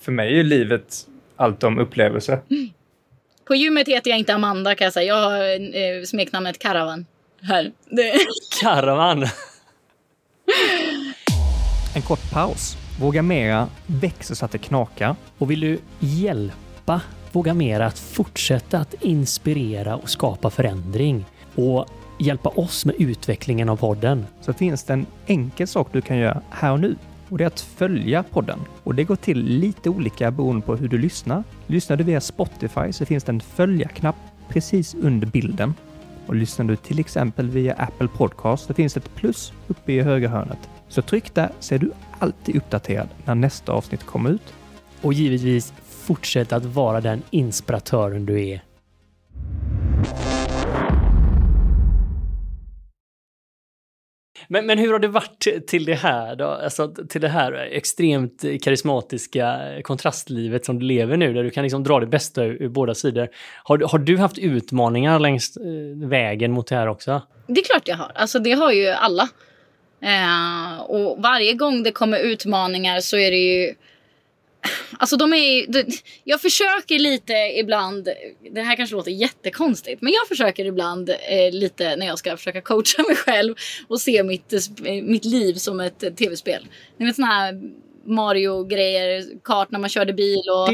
För mig är ju livet allt om upplevelser. På gymmet heter jag inte Amanda kan jag säga, jag har eh, smeknamnet Caravan. Här. Det, Karavan. En kort paus. Våga Mera växer så att det knakar. Och vill du hjälpa Våga Mera att fortsätta att inspirera och skapa förändring och hjälpa oss med utvecklingen av podden? Så finns det en enkel sak du kan göra här och nu. Och det är att följa podden. Och det går till lite olika beroende på hur du lyssnar. Lyssnar du via Spotify så finns det en följa-knapp precis under bilden. Och lyssnar du till exempel via Apple Podcast så finns det ett plus uppe i högra hörnet. Så tryck där så är du alltid uppdaterad när nästa avsnitt kommer ut. Och givetvis fortsätt att vara den inspiratören du är. Men, men hur har det varit till det här då? Alltså till det här extremt karismatiska kontrastlivet som du lever nu, där du kan liksom dra det bästa ur, ur båda sidor. Har, du- har du haft utmaningar längs eh, vägen mot det här också? det är klart jag har, alltså det har ju alla. Eh, och varje gång det kommer utmaningar så är det ju Alltså de är ju- de, Jag försöker lite ibland, det här kanske låter jättekonstigt, men jag försöker ibland eh, lite när jag ska försöka coacha mig själv och se mitt, mitt liv som ett tv-spel. Ni vet såna här Mario-grejer, kart när man körde bil och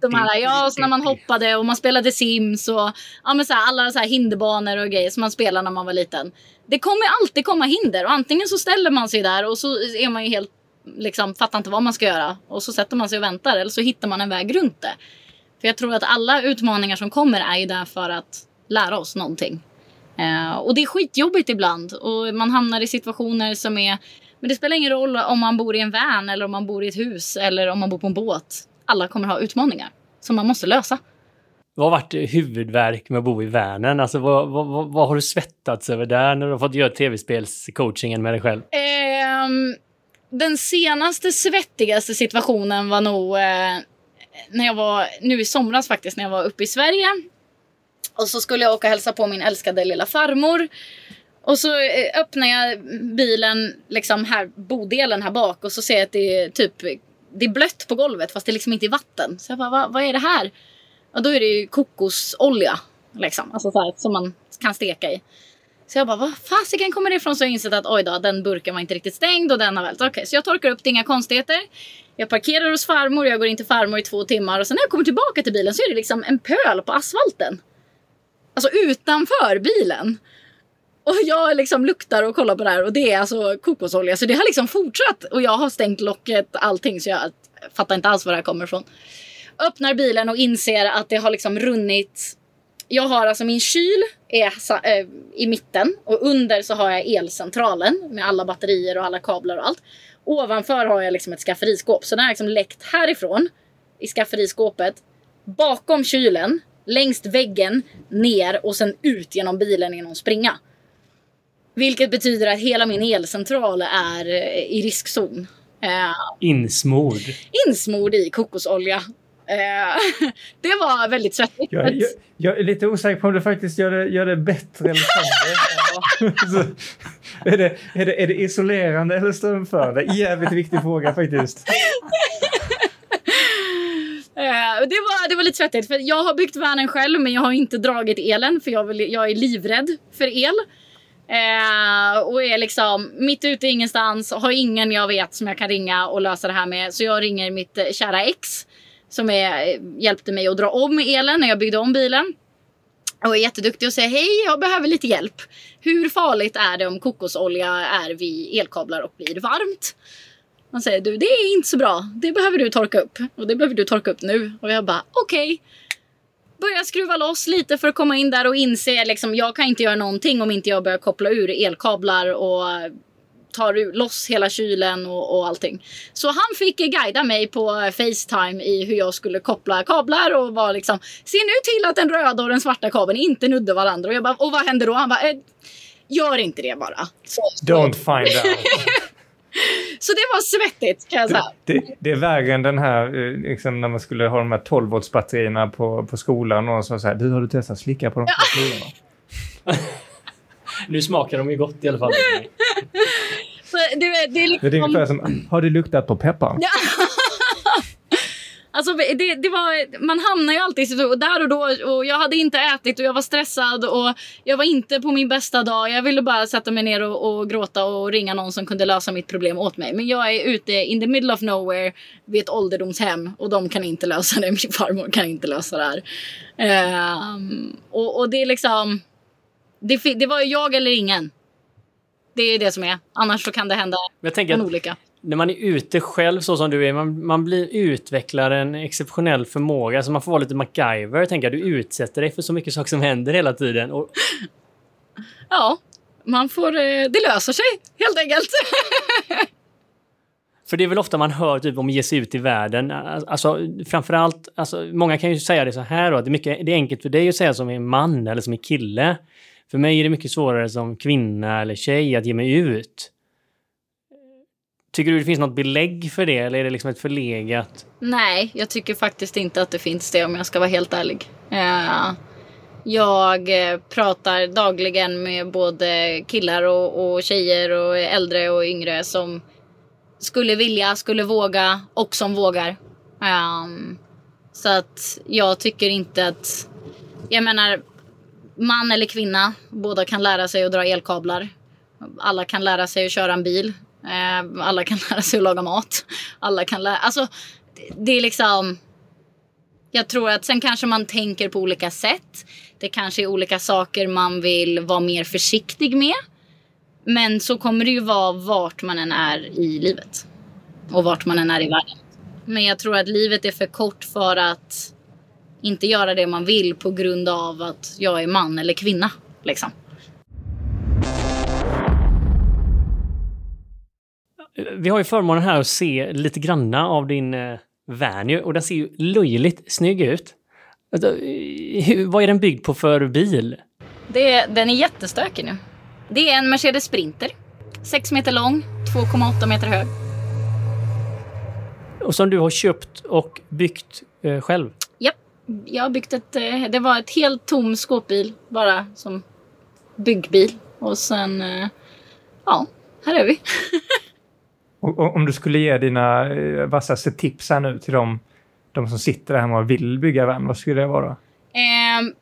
de här, ja, så när man hoppade och man spelade Sims och ja, men så här, alla så här hinderbanor och grejer som man spelade när man var liten. Det kommer alltid komma hinder och antingen så ställer man sig där och så är man ju helt liksom fattar inte vad man ska göra och så sätter man sig och väntar eller så hittar man en väg runt det. För jag tror att alla utmaningar som kommer är ju där för att lära oss någonting. Eh, och det är skitjobbigt ibland och man hamnar i situationer som är men det spelar ingen roll om man bor i en van eller om man bor i ett hus eller om man bor på en båt. Alla kommer ha utmaningar som man måste lösa. vad har varit huvudvärk med att bo i Värnen? Alltså vad, vad, vad, har du svettats över där när du har fått göra tv-spelscoachingen med dig själv? Ehm, den senaste svettigaste situationen var nog eh, när jag var, nu i somras faktiskt, när jag var uppe i Sverige. Och så skulle jag åka och hälsa på min älskade lilla farmor. Och så eh, öppnar jag bilen, liksom här, bodelen här bak och så ser jag att det är typ det är blött på golvet fast det är liksom inte i vatten. Så jag bara, vad, vad är det här? Och då är det ju kokosolja. Liksom. Alltså så här, som man kan steka i. Så jag bara, vad fasiken kommer det ifrån? Så jag insett att oj då, den burken var inte riktigt stängd och den har vält. Okej, okay, så jag torkar upp det, inga konstigheter. Jag parkerar hos farmor, jag går in till farmor i två timmar och sen när jag kommer tillbaka till bilen så är det liksom en pöl på asfalten. Alltså utanför bilen. Och jag liksom luktar och kollar på det här och det är alltså kokosolja. Så det har liksom fortsatt och jag har stängt locket allting så jag fattar inte alls var det här kommer ifrån. Öppnar bilen och inser att det har liksom runnit. Jag har alltså min kyl är eh, i mitten och under så har jag elcentralen med alla batterier och alla kablar och allt. Ovanför har jag liksom ett skafferiskåp så den har liksom läckt härifrån i skafferiskåpet bakom kylen längst väggen ner och sen ut genom bilen i någon springa. Vilket betyder att hela min elcentral är eh, i riskzon. Uh, insmord. Insmord i kokosolja. Uh, det var väldigt svettigt. Jag, jag, jag, är lite osäker på om det faktiskt gör det, gör det bättre eller sämre. är, det, är, det, är det isolerande eller strömförande? Jävligt viktig fråga faktiskt. Det, var, det var lite svettigt för jag har byggt värnen själv men jag har inte dragit elen för jag, vill, jag är livrädd för el. Eh, och är liksom mitt ute i ingenstans, har ingen jag vet som jag kan ringa och lösa det här med. Så jag ringer mitt eh, kära ex som är, eh, hjälpte mig att dra om elen när jag byggde om bilen. Och är jätteduktig och säger hej, jag behöver lite hjälp. Hur farligt är det om kokosolja är vid elkablar och blir varmt? Han säger du, det är inte så bra. Det behöver du torka upp och det behöver du torka upp nu. Och jag bara okej. Okay börja skruva loss lite för att komma in där och inse liksom jag kan inte göra någonting om inte jag börjar koppla ur elkablar och tar loss hela kylen och, och allting. Så han fick guida mig på Facetime i hur jag skulle koppla kablar och var liksom se nu till att den röda och den svarta kabeln inte nuddar varandra. Och jag bara, och vad händer då? Han bara, eh, gör inte det bara. Så, Don't find out. Så det var svettigt kan jag säga. Det, det, det är värre än den här, eh, liksom, när man skulle ha de här 12 volts batterierna på, på skolan och så, så här, du har du testat slicka på de batterierna? nu smakar de ju gott i alla fall. så det, det, är liksom... det är ungefär som, har du luktat på peppar? Ja. Alltså det, det var, man hamnar ju alltid och där och då och jag hade inte ätit och jag var stressad och jag var inte på min bästa dag. Jag ville bara sätta mig ner och, och gråta och ringa någon som kunde lösa mitt problem åt mig. Men jag är ute in the middle of nowhere vid ett ålderdomshem och de kan inte lösa det. Min farmor kan inte lösa det här. Um, och, och, det är liksom, det, det var jag eller ingen. Det är det som är. Annars så kan det hända en olycka när man är ute själv så som du är, man, man blir utvecklar en exceptionell förmåga. Så man får vara lite MacGyver. Tänka, du utsätter dig för så mycket saker som händer hela tiden. Och... Ja, man får... Eh, det löser sig helt enkelt. För det är väl ofta man hör typ om att ge sig ut i världen. Alltså framförallt, alltså, många kan ju säga det så här då. Det är, mycket, det är enkelt för dig att säga som en man eller som en kille. För mig är det mycket svårare som kvinna eller tjej att ge mig ut. Tycker du det finns något belägg för det eller är det liksom ett förlegat? Nej, jag tycker faktiskt inte att det finns det om jag ska vara helt ärlig. Uh, jag eh, pratar dagligen med både killar och, och tjejer och äldre och yngre som skulle vilja, skulle våga och som vågar. Um, så att jag tycker inte att... Jag menar, man eller kvinna, båda kan lära sig att dra elkablar. Alla kan lära sig att köra en bil. Eh, alla kan lära sig att laga mat. Alla kan lära... Alltså, det är liksom... Jag tror att sen kanske man tänker på olika sätt. Det kanske är olika saker man vill vara mer försiktig med. Men så kommer det ju vara vart man än är i livet. Och vart man än är i världen. Men jag tror att livet är för kort för att inte göra det man vill på grund av att jag är man eller kvinna. Liksom. Vi har ju förmånen här att se lite granna av din eh, och den ser ju löjligt snygg ut. Alltså, hur- vad är den byggd på för bil? Det, den är jättestökig nu. Det är en Mercedes Sprinter. 6 meter lång, 2,8 meter hög. Och som du har köpt och byggt eh, själv. Japp, jag har byggt ett... eh, Det var ett helt tom skåpbil bara som byggbil. Och sen... eh, Ja, här är vi. Och, och, om du skulle ge dina eh, vassaste tips här nu till de, de som sitter där hemma och vill bygga van, vad skulle det vara? Ehm,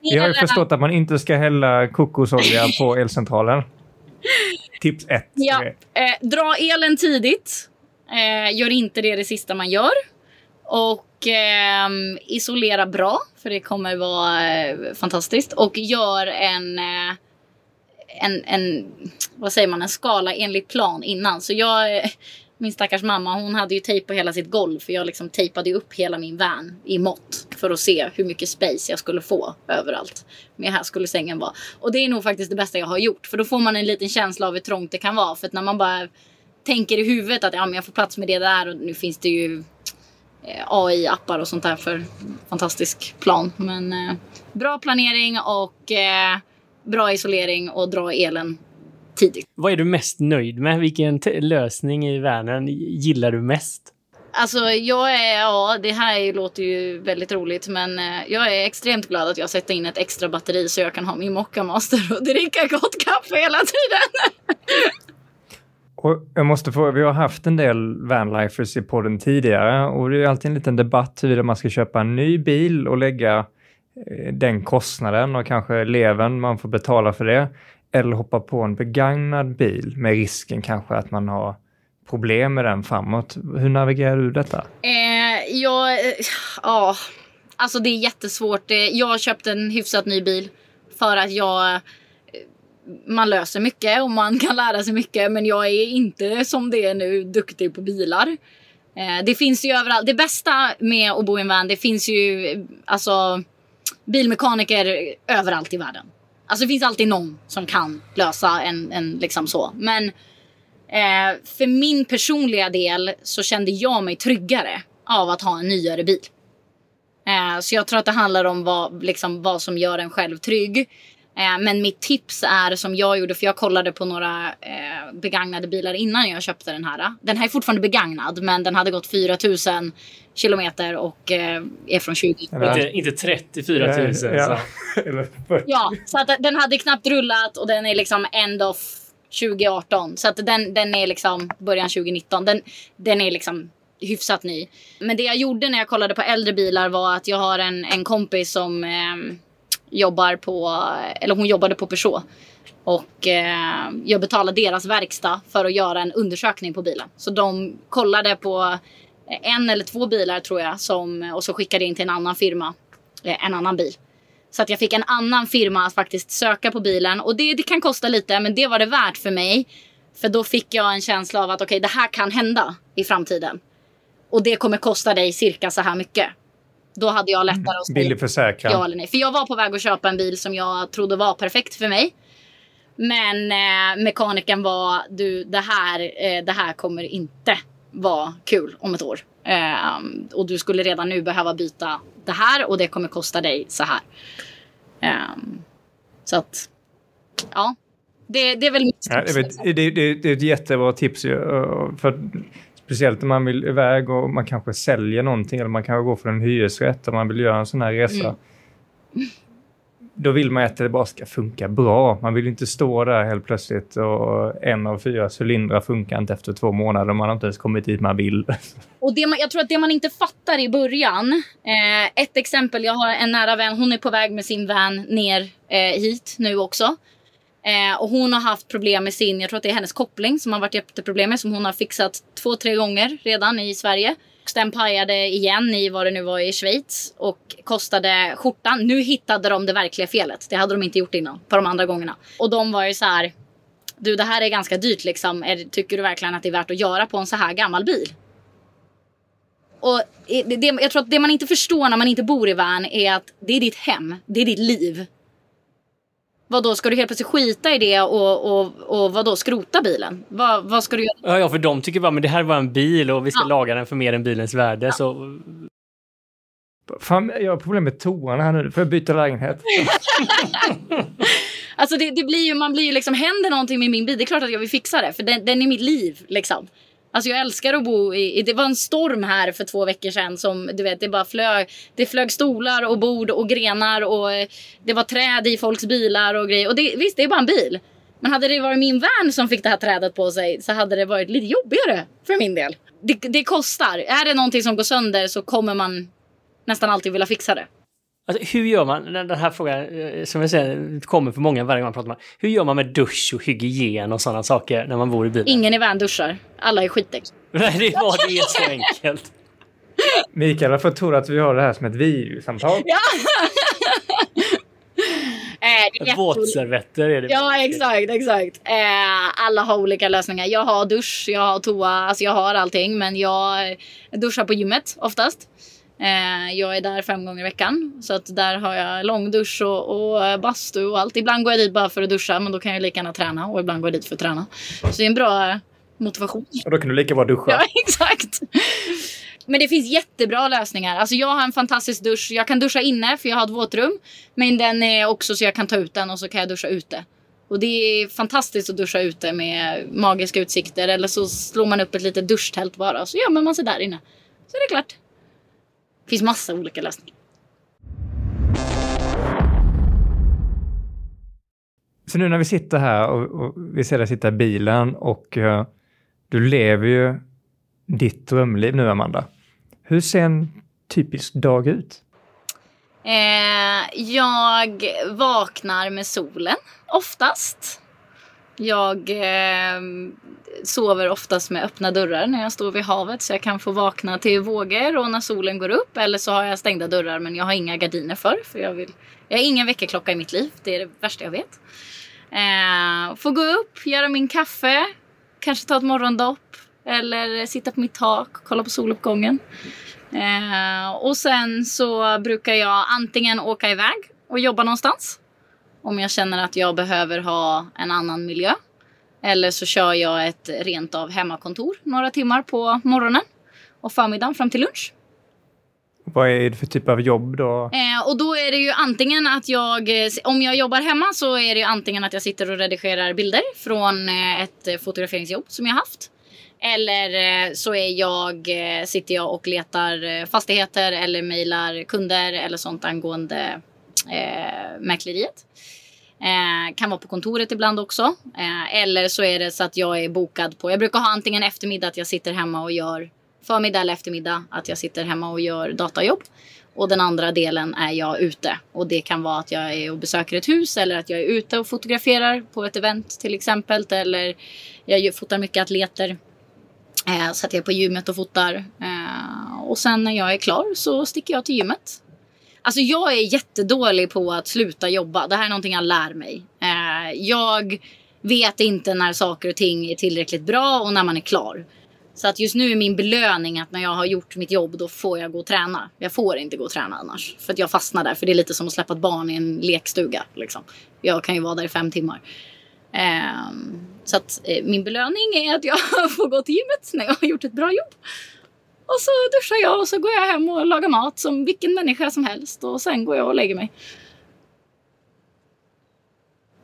Jag har ju förstått att man inte ska hälla kokosolja på elcentralen. Tips ett. Ja, eh, dra elen tidigt. Eh, gör inte det det sista man gör. Och ehm, isolera bra, för det kommer vara eh, fantastiskt. Och gör en, eh, en, en, vad säger man, en skala enligt plan innan. Så jag, min stackars mamma, hon hade ju tejp på hela sitt golv. För jag liksom tejpade upp hela min van i mått. För att se hur mycket space jag skulle få överallt. Men här skulle sängen vara. Och det är nog faktiskt det bästa jag har gjort. För då får man en liten känsla av hur trångt det kan vara. För att när man bara tänker i huvudet att ja, men jag får plats med det där. Och nu finns det ju eh, AI-appar och sånt där för fantastisk plan. Men eh, bra planering och eh, bra isolering och dra elen tidigt. Vad är du mest nöjd med? Vilken lösning i världen gillar du mest? Alltså jag är, ja det här låter ju väldigt roligt men eh, jag är extremt glad att jag sätter in ett extra batteri så jag kan ha min Mocca Master och dricka gott kaffe hela tiden. Och jag måste fråga, vi har haft en del vanlifers i podden tidigare och det är alltid en liten debatt huruvida man ska köpa en ny bil och lägga Eh, den kostnaden och kanske leven man får betala för det. Eller hoppa på en begagnad bil med risken kanske att man har problem med den framåt. Hur navigerar du detta? Eh, jag, eh, ja, alltså det är jättesvårt. Eh, jag Jag köpte en hyfsat ny bil för att jag man löser mycket och man kan lära sig mycket men jag är inte som det är nu duktig på bilar. Eh, det finns ju överallt. Det bästa med att bo i en van, det finns ju alltså bilmekaniker överallt i världen. Alltså det finns alltid någon som kan lösa en, en liksom så. Men eh, för min personliga del så kände jag mig tryggare av att ha en nyare bil. Eh, så jag tror att det handlar om vad, liksom, vad som gör en själv trygg. Eh, men mitt tips är som jag gjorde, för jag kollade på några eh, begagnade bilar innan jag köpte den här. Den här är fortfarande begagnad, men den hade gått 4000 kilometer och eh, är från 20. Ja. Inte, inte 34 000. Ja, Så. Eller för- Ja, så att den hade knappt rullat och den är liksom end of 2018. Så att den, den är liksom början 2019. Den, den är liksom hyfsat ny. Men det jag gjorde när jag kollade på äldre bilar var att jag har en, en kompis som eh, jobbar på, eller hon jobbade på Peugeot. Och eh, jag betalade deras verkstad för att göra en undersökning på bilen. Så de kollade på eh, en eller två bilar tror jag. Som, och så skickade in till en annan firma eh, en annan bil. Så att jag fick en annan firma att faktiskt söka på bilen. Och det, det kan kosta lite, men det var det värt för mig. För då fick jag en känsla av att okej, det här kan hända i framtiden. Och det kommer kosta dig cirka så här mycket. Då hade jag lättare att säga försäkran. ja eller nej. För jag var på väg att köpa en bil som jag trodde var perfekt för mig. Men eh, mekanikern var, du det här, eh, det här kommer inte vara kul om ett år. Eh, och du skulle redan nu behöva byta det här och det kommer kosta dig så här. Eh, så att, ja. Det, det är väl mitt Ja, tips. jag vet, det, det, det är ett jättebra tips. För, speciellt om man vill iväg och man kanske säljer någonting eller man kanske går för en hyresrätt och man vill göra en sån här resa. Mm. Då vill man att det bara ska funka bra. Man vill inte stå där helt plötsligt och en av fyra cylindrar funkar inte efter två månader man har inte ens kommit dit man vill. Och det man, jag tror att det man inte fattar i början. Eh, ett exempel, jag har en nära vän. Hon är på väg med sin van ner eh, hit nu också. Eh, och hon har haft problem med sin, jag tror att det är hennes koppling som har varit jätteproblem med. Som hon har fixat två, tre gånger redan i Sverige. Den pajade igen i vad det nu var i Schweiz. Och kostade skjortan. Nu hittade de det verkliga felet. Det hade de inte gjort innan. På de andra gångerna. Och de var ju så här. Du det här är ganska dyrt liksom. Är, tycker du verkligen att det är värt att göra på en så här gammal bil? Och det, det, jag tror att det man inte förstår när man inte bor i van är att det är ditt hem, det är ditt liv. Vad då ska du helt plötsligt skita i det och, och, och vad då skrota bilen? Vad, vad ska du göra? Ja, ja, för de tycker bara men det här var en bil och vi ska Ja. laga den för mer än bilens värde. Så Fan, jag har problem med toan här nu. Får jag byta lägenhet? Alltså det, det blir ju, man blir ju liksom, händer någonting med min bil, det är klart att jag vill fixa det. För den, den är mitt liv liksom. Alltså jag älskar att bo i, det var en storm här för två veckor sedan som du vet, det bara flög, det flög stolar och bord och grenar och eh, det var träd i folks bilar och grejer. Och det, visst, det är bara en bil. Men hade det varit min van som fick det här trädet på sig så hade det varit lite jobbigare för min del. Det, det kostar. Är det någonting som går sönder så kommer man nästan alltid vilja fixa det. Alltså, hur gör man, den här frågan eh, som jag säger kommer för många varje gång man pratar med Hur gör man med dusch och hygien och sådana saker när man bor i bilen? Ingen i van duschar. Alla är skitdäck. Nej, det var det är så enkelt. Mikael har fått tro att vi har det här som ett videosamtal. Ja! Eh, Våtservetter är det. Ja, exakt, exakt. Eh, alla har olika lösningar. Jag har dusch, jag har toa, alltså jag har allting. Men jag duschar på gymmet oftast. Eh, jag är där fem gånger i veckan. Så att där har jag långdusch och, och bastu och allt. Ibland går jag dit bara för att duscha, men då kan jag lika gärna träna. Och ibland går jag dit för att träna. Så det är en bra motivation. Och då kan du lika bra duscha. Ja, exakt. Men det finns jättebra lösningar. Alltså jag har en fantastisk dusch. Jag kan duscha inne för jag har ett våtrum. Men den är också så jag kan ta ut den och så kan jag duscha ute. Och det är fantastiskt att duscha ute med magiska utsikter. Eller så slår man upp ett litet duschtält bara och så gömmer man sig där inne. Så är det klart. Det finns massa olika lösningar. Så nu när vi sitter här och, och vi ser dig sitta i bilen och uh, du lever ju ditt drömliv nu, Amanda. Hur ser en typisk dag ut? Eh, jag vaknar med solen oftast. Jag eh, sover oftast med öppna dörrar när jag står vid havet så jag kan få vakna till vågor och när solen går upp. Eller så har jag stängda dörrar men jag har inga gardiner för. för jag, vill, jag har ingen väckarklocka i mitt liv. Det är det värsta jag vet. Eh, få gå upp, göra min kaffe, kanske ta ett morgondopp eller sitta på mitt tak, och kolla på soluppgången. Eh, och sen så brukar jag antingen åka iväg och jobba någonstans. Om jag känner att jag behöver ha en annan miljö. Eller så kör jag ett rent av hemmakontor några timmar på morgonen och förmiddagen fram till lunch. Vad är det för typ av jobb då? Eh, och då är det ju antingen att jag, om jag jobbar hemma så är det ju antingen att jag sitter och redigerar bilder från eh, ett fotograferingsjobb som jag haft. Eller eh, så är jag, eh, sitter jag och letar eh, fastigheter eller mejlar kunder eller sånt angående eh, mäkleriet. Eh, kan vara på kontoret ibland också. Eh, eller så är det så att jag är bokad på, jag brukar ha antingen eftermiddag att jag sitter hemma och gör förmiddag eller eftermiddag att jag sitter hemma och gör datajobb. Och den andra delen är jag ute. Och det kan vara att jag är och besöker ett hus eller att jag är ute och fotograferar på ett event till exempel. Eller jag fotar mycket atleter Eh, så att jag är på gymmet och fotar. Eh, och sen när jag är klar så sticker jag till gymmet. Alltså jag är jättedålig på att sluta jobba. Det här är någonting jag lär mig. Eh, jag vet inte när saker och ting är tillräckligt bra och när man är klar. Så att just nu är min belöning att när jag har gjort mitt jobb då får jag gå och träna. Jag får inte gå och träna annars. För att jag fastnar där. För det är lite som att släppa ett barn i en lekstuga. Liksom. Jag kan ju vara där i fem timmar. Ehm, så att eh, min belöning är att jag får gå till gymmet när jag har gjort ett bra jobb. Och så duschar jag och så går jag hem och lagar mat som vilken människa som helst och sen går jag och lägger mig.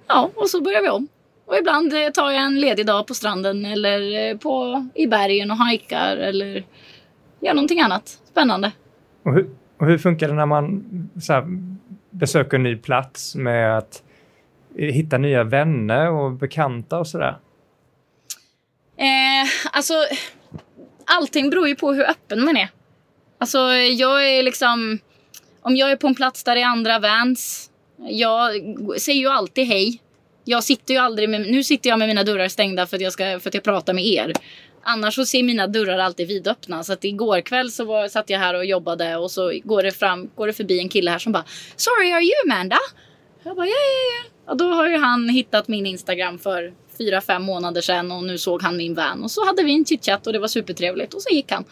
Ja, och så börjar vi om. Och ibland eh, tar jag en ledig dag på stranden eller eh, på, i bergen och hajkar eller gör någonting annat spännande. Och hur, och hur funkar det när man här, besöker en ny plats med att hitta nya vänner och bekanta och sådär? Eh, alltså, allting beror ju på hur öppen man är. Alltså, jag är liksom... Om jag är på en plats där det är andra vans, jag säger ju alltid hej. Jag sitter ju aldrig med... Nu sitter jag med mina dörrar stängda för att jag, ska, för att jag pratar med er. Annars så ser mina dörrar alltid vidöppna. Så att igår kväll så var, satt jag här och jobbade och så går det, fram, går det förbi en kille här som bara Sorry, are you Amanda? Jag bara ja, ja, ja. Och då har ju han hittat min Instagram för fyra, fem månader sedan och nu såg han min van. Och så hade vi en chitchat och det var supertrevligt och så gick han.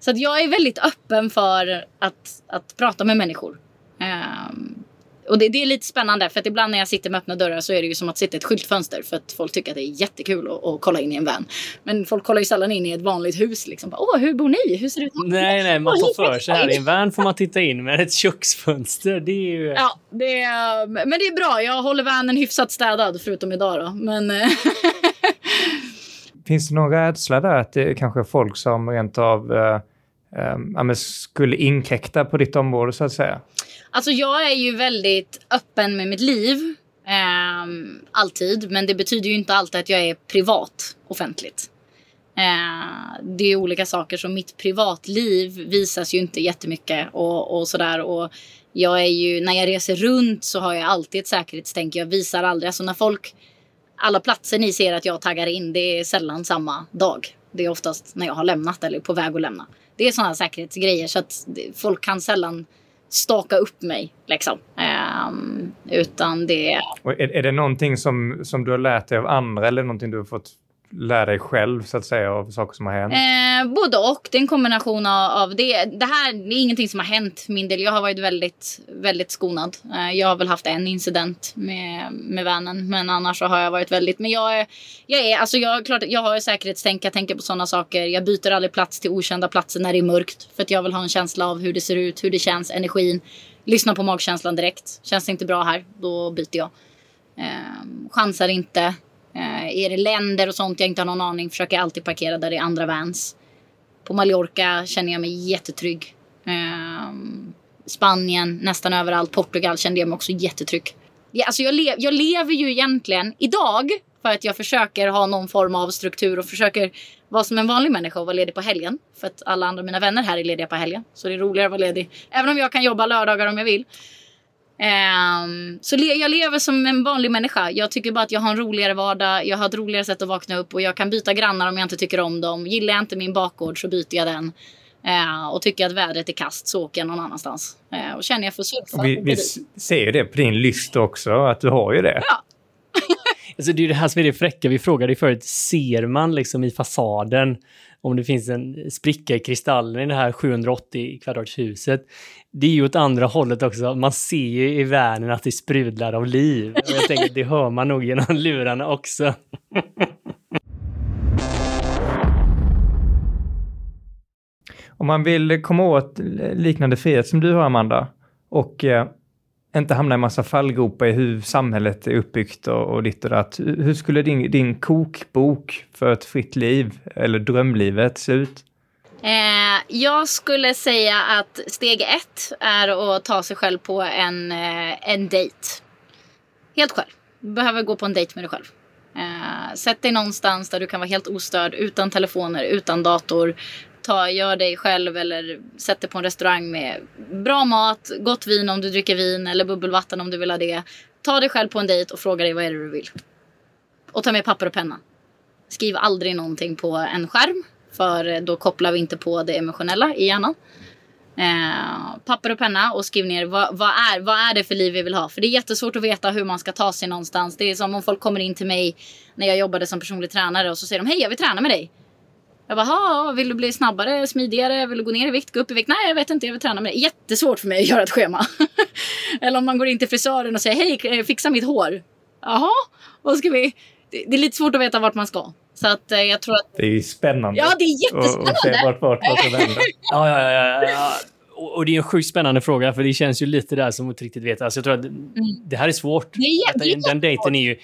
Så att jag är väldigt öppen för att, att prata med människor. Um, och det, det, är lite spännande för att ibland när jag sitter med öppna dörrar så är det ju som att sitta i ett skyltfönster för att folk tycker att det är jättekul att, att kolla in i en van. Men folk kollar ju sällan in i ett vanligt hus liksom. Åh, hur bor ni? Hur ser det ut? Nej, nej, man tar för sig här. I en van får man titta in med ett köksfönster. Det är ju... Ja, det är, men det är bra. Jag håller vanen hyfsat städad förutom idag då. Men... Finns det någon rädsla där att det är kanske folk som rent av eh, eh, skulle inkräkta på ditt område så att säga? Alltså jag är ju väldigt öppen med mitt liv. Eh, alltid. Men det betyder ju inte alltid att jag är privat offentligt. Eh, det är olika saker som mitt privatliv visas ju inte jättemycket och, och sådär. Och jag är ju, när jag reser runt så har jag alltid ett säkerhetstänk. Jag visar aldrig, alltså när folk, alla platser ni ser att jag taggar in, det är sällan samma dag. Det är oftast när jag har lämnat eller är på väg att lämna. Det är sådana säkerhetsgrejer så att folk kan sällan staka upp mig. Liksom. Um, utan det... Och är, är det någonting som, som du har lärt dig av andra eller någonting du har fått lära dig själv så att säga av saker som har hänt? Eh, både och. Det är en kombination av, av, det. Det här det är ingenting som har hänt min del. Jag har varit väldigt, väldigt skonad. Eh, jag har väl haft en incident med, med vännen. Men annars så har jag varit väldigt... Men jag, jag är, alltså jag, klart, jag har säkerhetstänk. Jag tänker på sådana saker. Jag byter aldrig plats till okända platser när det är mörkt. För att jag vill ha en känsla av hur det ser ut, hur det känns, energin. Lyssna på magkänslan direkt. Känns det inte bra här, då byter jag. Eh, chansar inte. Eh, är det länder och sånt jag inte har någon aning försöker jag alltid parkera där det är andra vans. På Mallorca känner jag mig jättetrygg. Eh, Spanien, nästan överallt. Portugal kände jag mig också jättetrygg. Ja, alltså jag, le jag lever ju egentligen idag för att jag försöker ha någon form av struktur och försöker vara som en vanlig människa och vara ledig på helgen. För att alla andra mina vänner här är lediga på helgen. Så det är roligare att vara ledig. Även om jag kan jobba lördagar om jag vill. Um, så le jag lever som en vanlig människa. Jag tycker bara att jag har en roligare vardag. Jag har ett roligare sätt att vakna upp och jag kan byta grannar om jag inte tycker om dem. Gillar jag inte min bakgård så byter jag den. Uh, och tycker jag att vädret är kast så åker jag någon annanstans. Uh, och känner jag för surfa. Vi, vi ser ju det på din lista också, att du har ju det. Ja. alltså, det är det här som är det fräcka. Vi frågade ju förut, ser man liksom i fasaden om det finns en spricka i kristallen i det här 780 kvadratshuset? Det är ju åt andra hållet också. Man ser ju i världen att det sprudlar av liv. Och jag tänker att det hör man nog genom lurarna också. Om man vill komma åt liknande frihet som du har, Amanda, och eh, inte hamna i massa fallgropar i hur samhället är uppbyggt och, och ditt och datt. Hur skulle din, din kokbok för ett fritt liv, eller drömlivet, se ut? Eh, jag skulle säga att steg ett är att ta sig själv på en, eh, en dejt. Helt själv. Du behöver gå på en dejt med dig själv. Eh, sätt dig någonstans där du kan vara helt ostörd, utan telefoner, utan dator ta, gör dig själv eller sätt dig på en restaurang med bra mat, gott vin om du dricker vin eller bubbelvatten om du vill ha det. Ta dig själv på en dejt och fråga dig vad är det du vill. Och ta med papper och penna. Skriv aldrig någonting på en skärm för då kopplar vi inte på det emotionella i hjärnan. Eh, papper och penna och skriv ner vad, vad, är, vad är det för liv vi vill ha. För det är jättesvårt att veta hur man ska ta sig någonstans. Det är som om folk kommer in till mig när jag jobbade som personlig tränare och så säger de hej jag vill träna med dig. Jag bara, vill du bli snabbare, smidigare, vill du gå ner i vikt, gå upp i vikt? Nej, jag vet inte, jag vill träna med det. Jättesvårt för mig att göra ett schema. Eller om man går in till frisören och säger, hej, eh, fixa mitt hår. Jaha, vad ska vi? Det är lite svårt att veta vart man ska. Så att eh, jag tror att... Det är ju spännande. Ja, det är jättespännande. Och, se vart, vart, vart det ja, ja, ja, ja. Och det är en sjukt spännande fråga, för det känns ju lite där som att inte riktigt veta. Alltså jag tror att mm. det här är svårt. Det är jätte, Den dejten är ju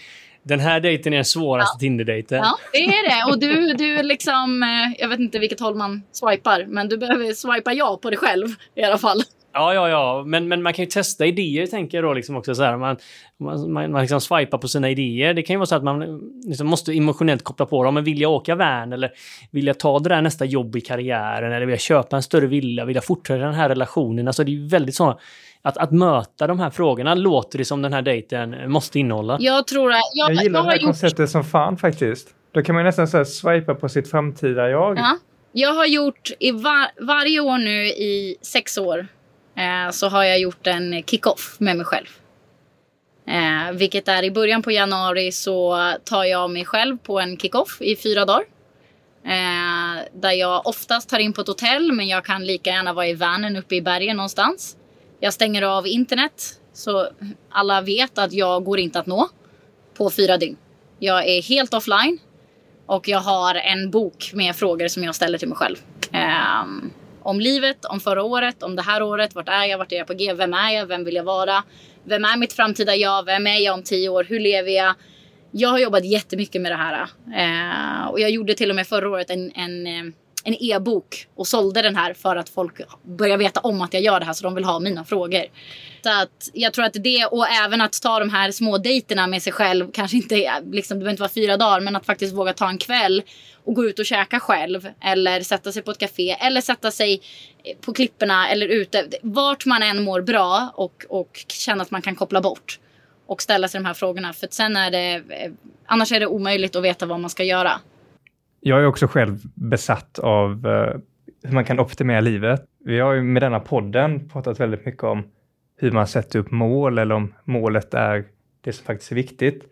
den här dejten är den svåraste ja. Tinder-dejten. Ja, det är det. Och du, du liksom, eh, jag vet inte vilket håll man swipar, men du behöver swipa ja på dig själv i alla fall. Ja, ja, ja, men, men man kan ju testa idéer tänker jag då liksom också så här. Man, man, man, man liksom swipar på sina idéer. Det kan ju vara så att man liksom måste emotionellt koppla på dem. Men vill jag åka van eller vill jag ta det där nästa jobb i karriären eller vill jag köpa en större villa? Vill jag fortsätta den här relationen? Alltså det är ju väldigt sådana att, att möta de här frågorna låter det som den här dejten måste innehålla. Jag tror att... Jag, jag gillar jag det här gjort... konceptet som fan faktiskt. Då kan man nästan så här swipa på sitt framtida jag. Ja. Jag har gjort i var, varje år nu i sex år eh, så har jag gjort en kick-off med mig själv. Eh, vilket är i början på januari så tar jag mig själv på en kick-off i fyra dagar. Eh, där jag oftast tar in på ett hotell men jag kan lika gärna vara i vanen uppe i bergen någonstans. Jag stänger av internet, Så alla vet att jag går inte att nå på fyra dygn. Jag är helt offline och jag har en bok med frågor som jag ställer till mig själv. Um, om livet, om förra året, om det här året. Vart är jag? Vart är jag på G? Vem är jag? Vem vill jag vara? Vem är mitt framtida jag? Vem är jag om tio år? Hur lever jag? Jag har jobbat jättemycket med det här. Uh, och jag gjorde till och med förra året en, en eh, en e-bok och sålde den här för att folk börjar veta om att jag gör det här så de vill ha mina frågor. Så att jag tror att det och även att ta de här små dejterna med sig själv, kanske inte, liksom, det behöver inte vara fyra dagar, men att faktiskt våga ta en kväll och gå ut och käka själv eller sätta sig på ett café eller sätta sig på klipporna eller ute. Vart man än mår bra och, och känner att man kan koppla bort och ställa sig de här frågorna. För sen är det, eh, annars är det omöjligt att veta vad man ska göra. Jag är också själv besatt av eh, hur man kan optimera livet. Vi har ju med denna podden pratat väldigt mycket om hur man sätter upp mål eller om målet är det som faktiskt är viktigt.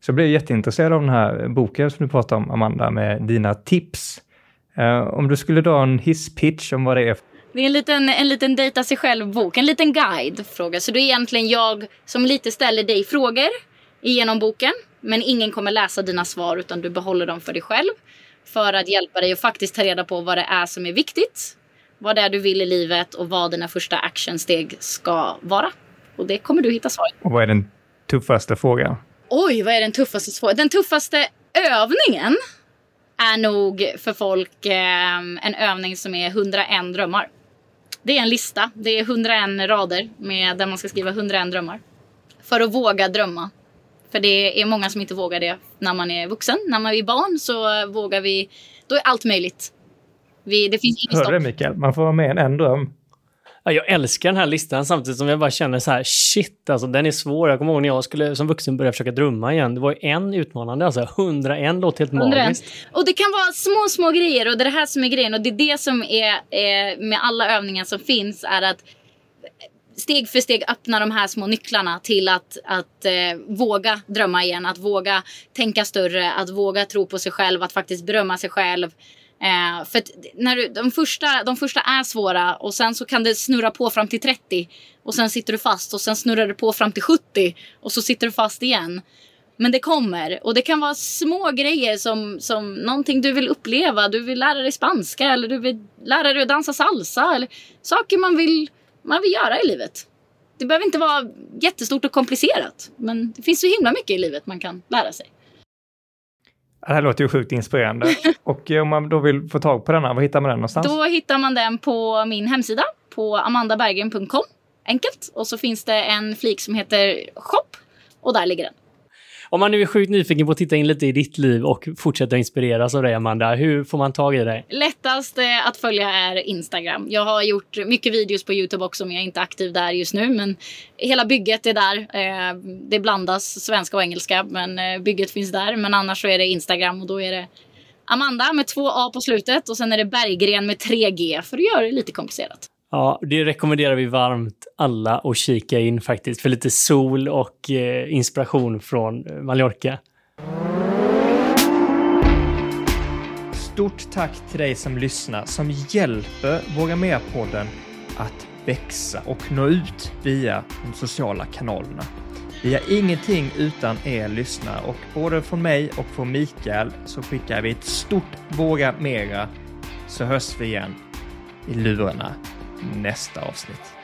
Så jag blev jätteintresserad av den här boken som du pratar om, Amanda, med dina tips. Uh, om du skulle dra en hisspitch om vad det är. Det är en liten, en liten dejta sig själv-bok, en liten guide-fråga. Så det är egentligen jag som lite ställer dig frågor genom boken. Men ingen kommer läsa dina svar utan du behåller dem för dig själv för att hjälpa dig att faktiskt ta reda på vad det är som är viktigt, vad det är du vill i livet och vad dina första actionsteg ska vara. Och det kommer du hitta svaret Och vad är den tuffaste frågan? Oj, vad är den tuffaste frågan? Den tuffaste övningen är nog för folk eh, en övning som är 101 drömmar. Det är en lista. Det är 101 rader med där man ska skriva 101 drömmar. För att våga drömma. För det är många som inte vågar det när man är vuxen. När man är barn så vågar vi, då är allt möjligt. Vi, det finns inget stopp. Hör du Mikael? Man får vara med en, en dröm. Ja, jag älskar den här listan samtidigt som jag bara känner så här, shit alltså den är svår. Jag kommer ihåg när jag skulle som vuxen börja försöka drömma igen. Det var en utmanande, alltså 101 låter helt 101. magiskt. Och det kan vara små, små grejer och det är det här som är grejen och det är det som är, är med alla övningar som finns är att steg för steg öppna de här små nycklarna till att, att eh, våga drömma igen, att våga tänka större, att våga tro på sig själv, att faktiskt berömma sig själv. Eh, för när du, de, första, de första är svåra och sen så kan det snurra på fram till 30 och sen sitter du fast och sen snurrar det på fram till 70 och så sitter du fast igen. Men det kommer och det kan vara små grejer som, som någonting du vill uppleva. Du vill lära dig spanska eller du vill lära dig att dansa salsa eller saker man vill man vill göra i livet. Det behöver inte vara jättestort och komplicerat. Men det finns så himla mycket i livet man kan lära sig. Det här låter ju sjukt inspirerande. och om man då vill få tag på denna, var hittar man den någonstans? Då hittar man den på min hemsida på amandaberggren.com. Enkelt. Och så finns det en flik som heter shop och där ligger den. Om man nu är sjukt nyfiken på att titta in lite i ditt liv och fortsätta inspireras av dig, Amanda, hur får man tag i dig? Lättast att följa är Instagram. Jag har gjort mycket videos på Youtube också, men jag är inte aktiv där just nu. Men hela bygget är där. Eh, det blandas svenska och engelska, men eh, bygget finns där. Men annars så är det Instagram och då är det Amanda med två A på slutet och sen är det Berggren med tre G för att göra det lite komplicerat. Ja, det rekommenderar vi varmt alla att kika in faktiskt för lite sol och eh, inspiration från eh, Mallorca. Stort tack till dig som lyssnar som hjälper Våga Mer-podden att växa och nå ut via de sociala kanalerna. Vi har ingenting utan er lyssnare och både från mig och från Mikael så skickar vi ett stort Våga Mera så hörs vi igen i lurarna nästa avsnitt.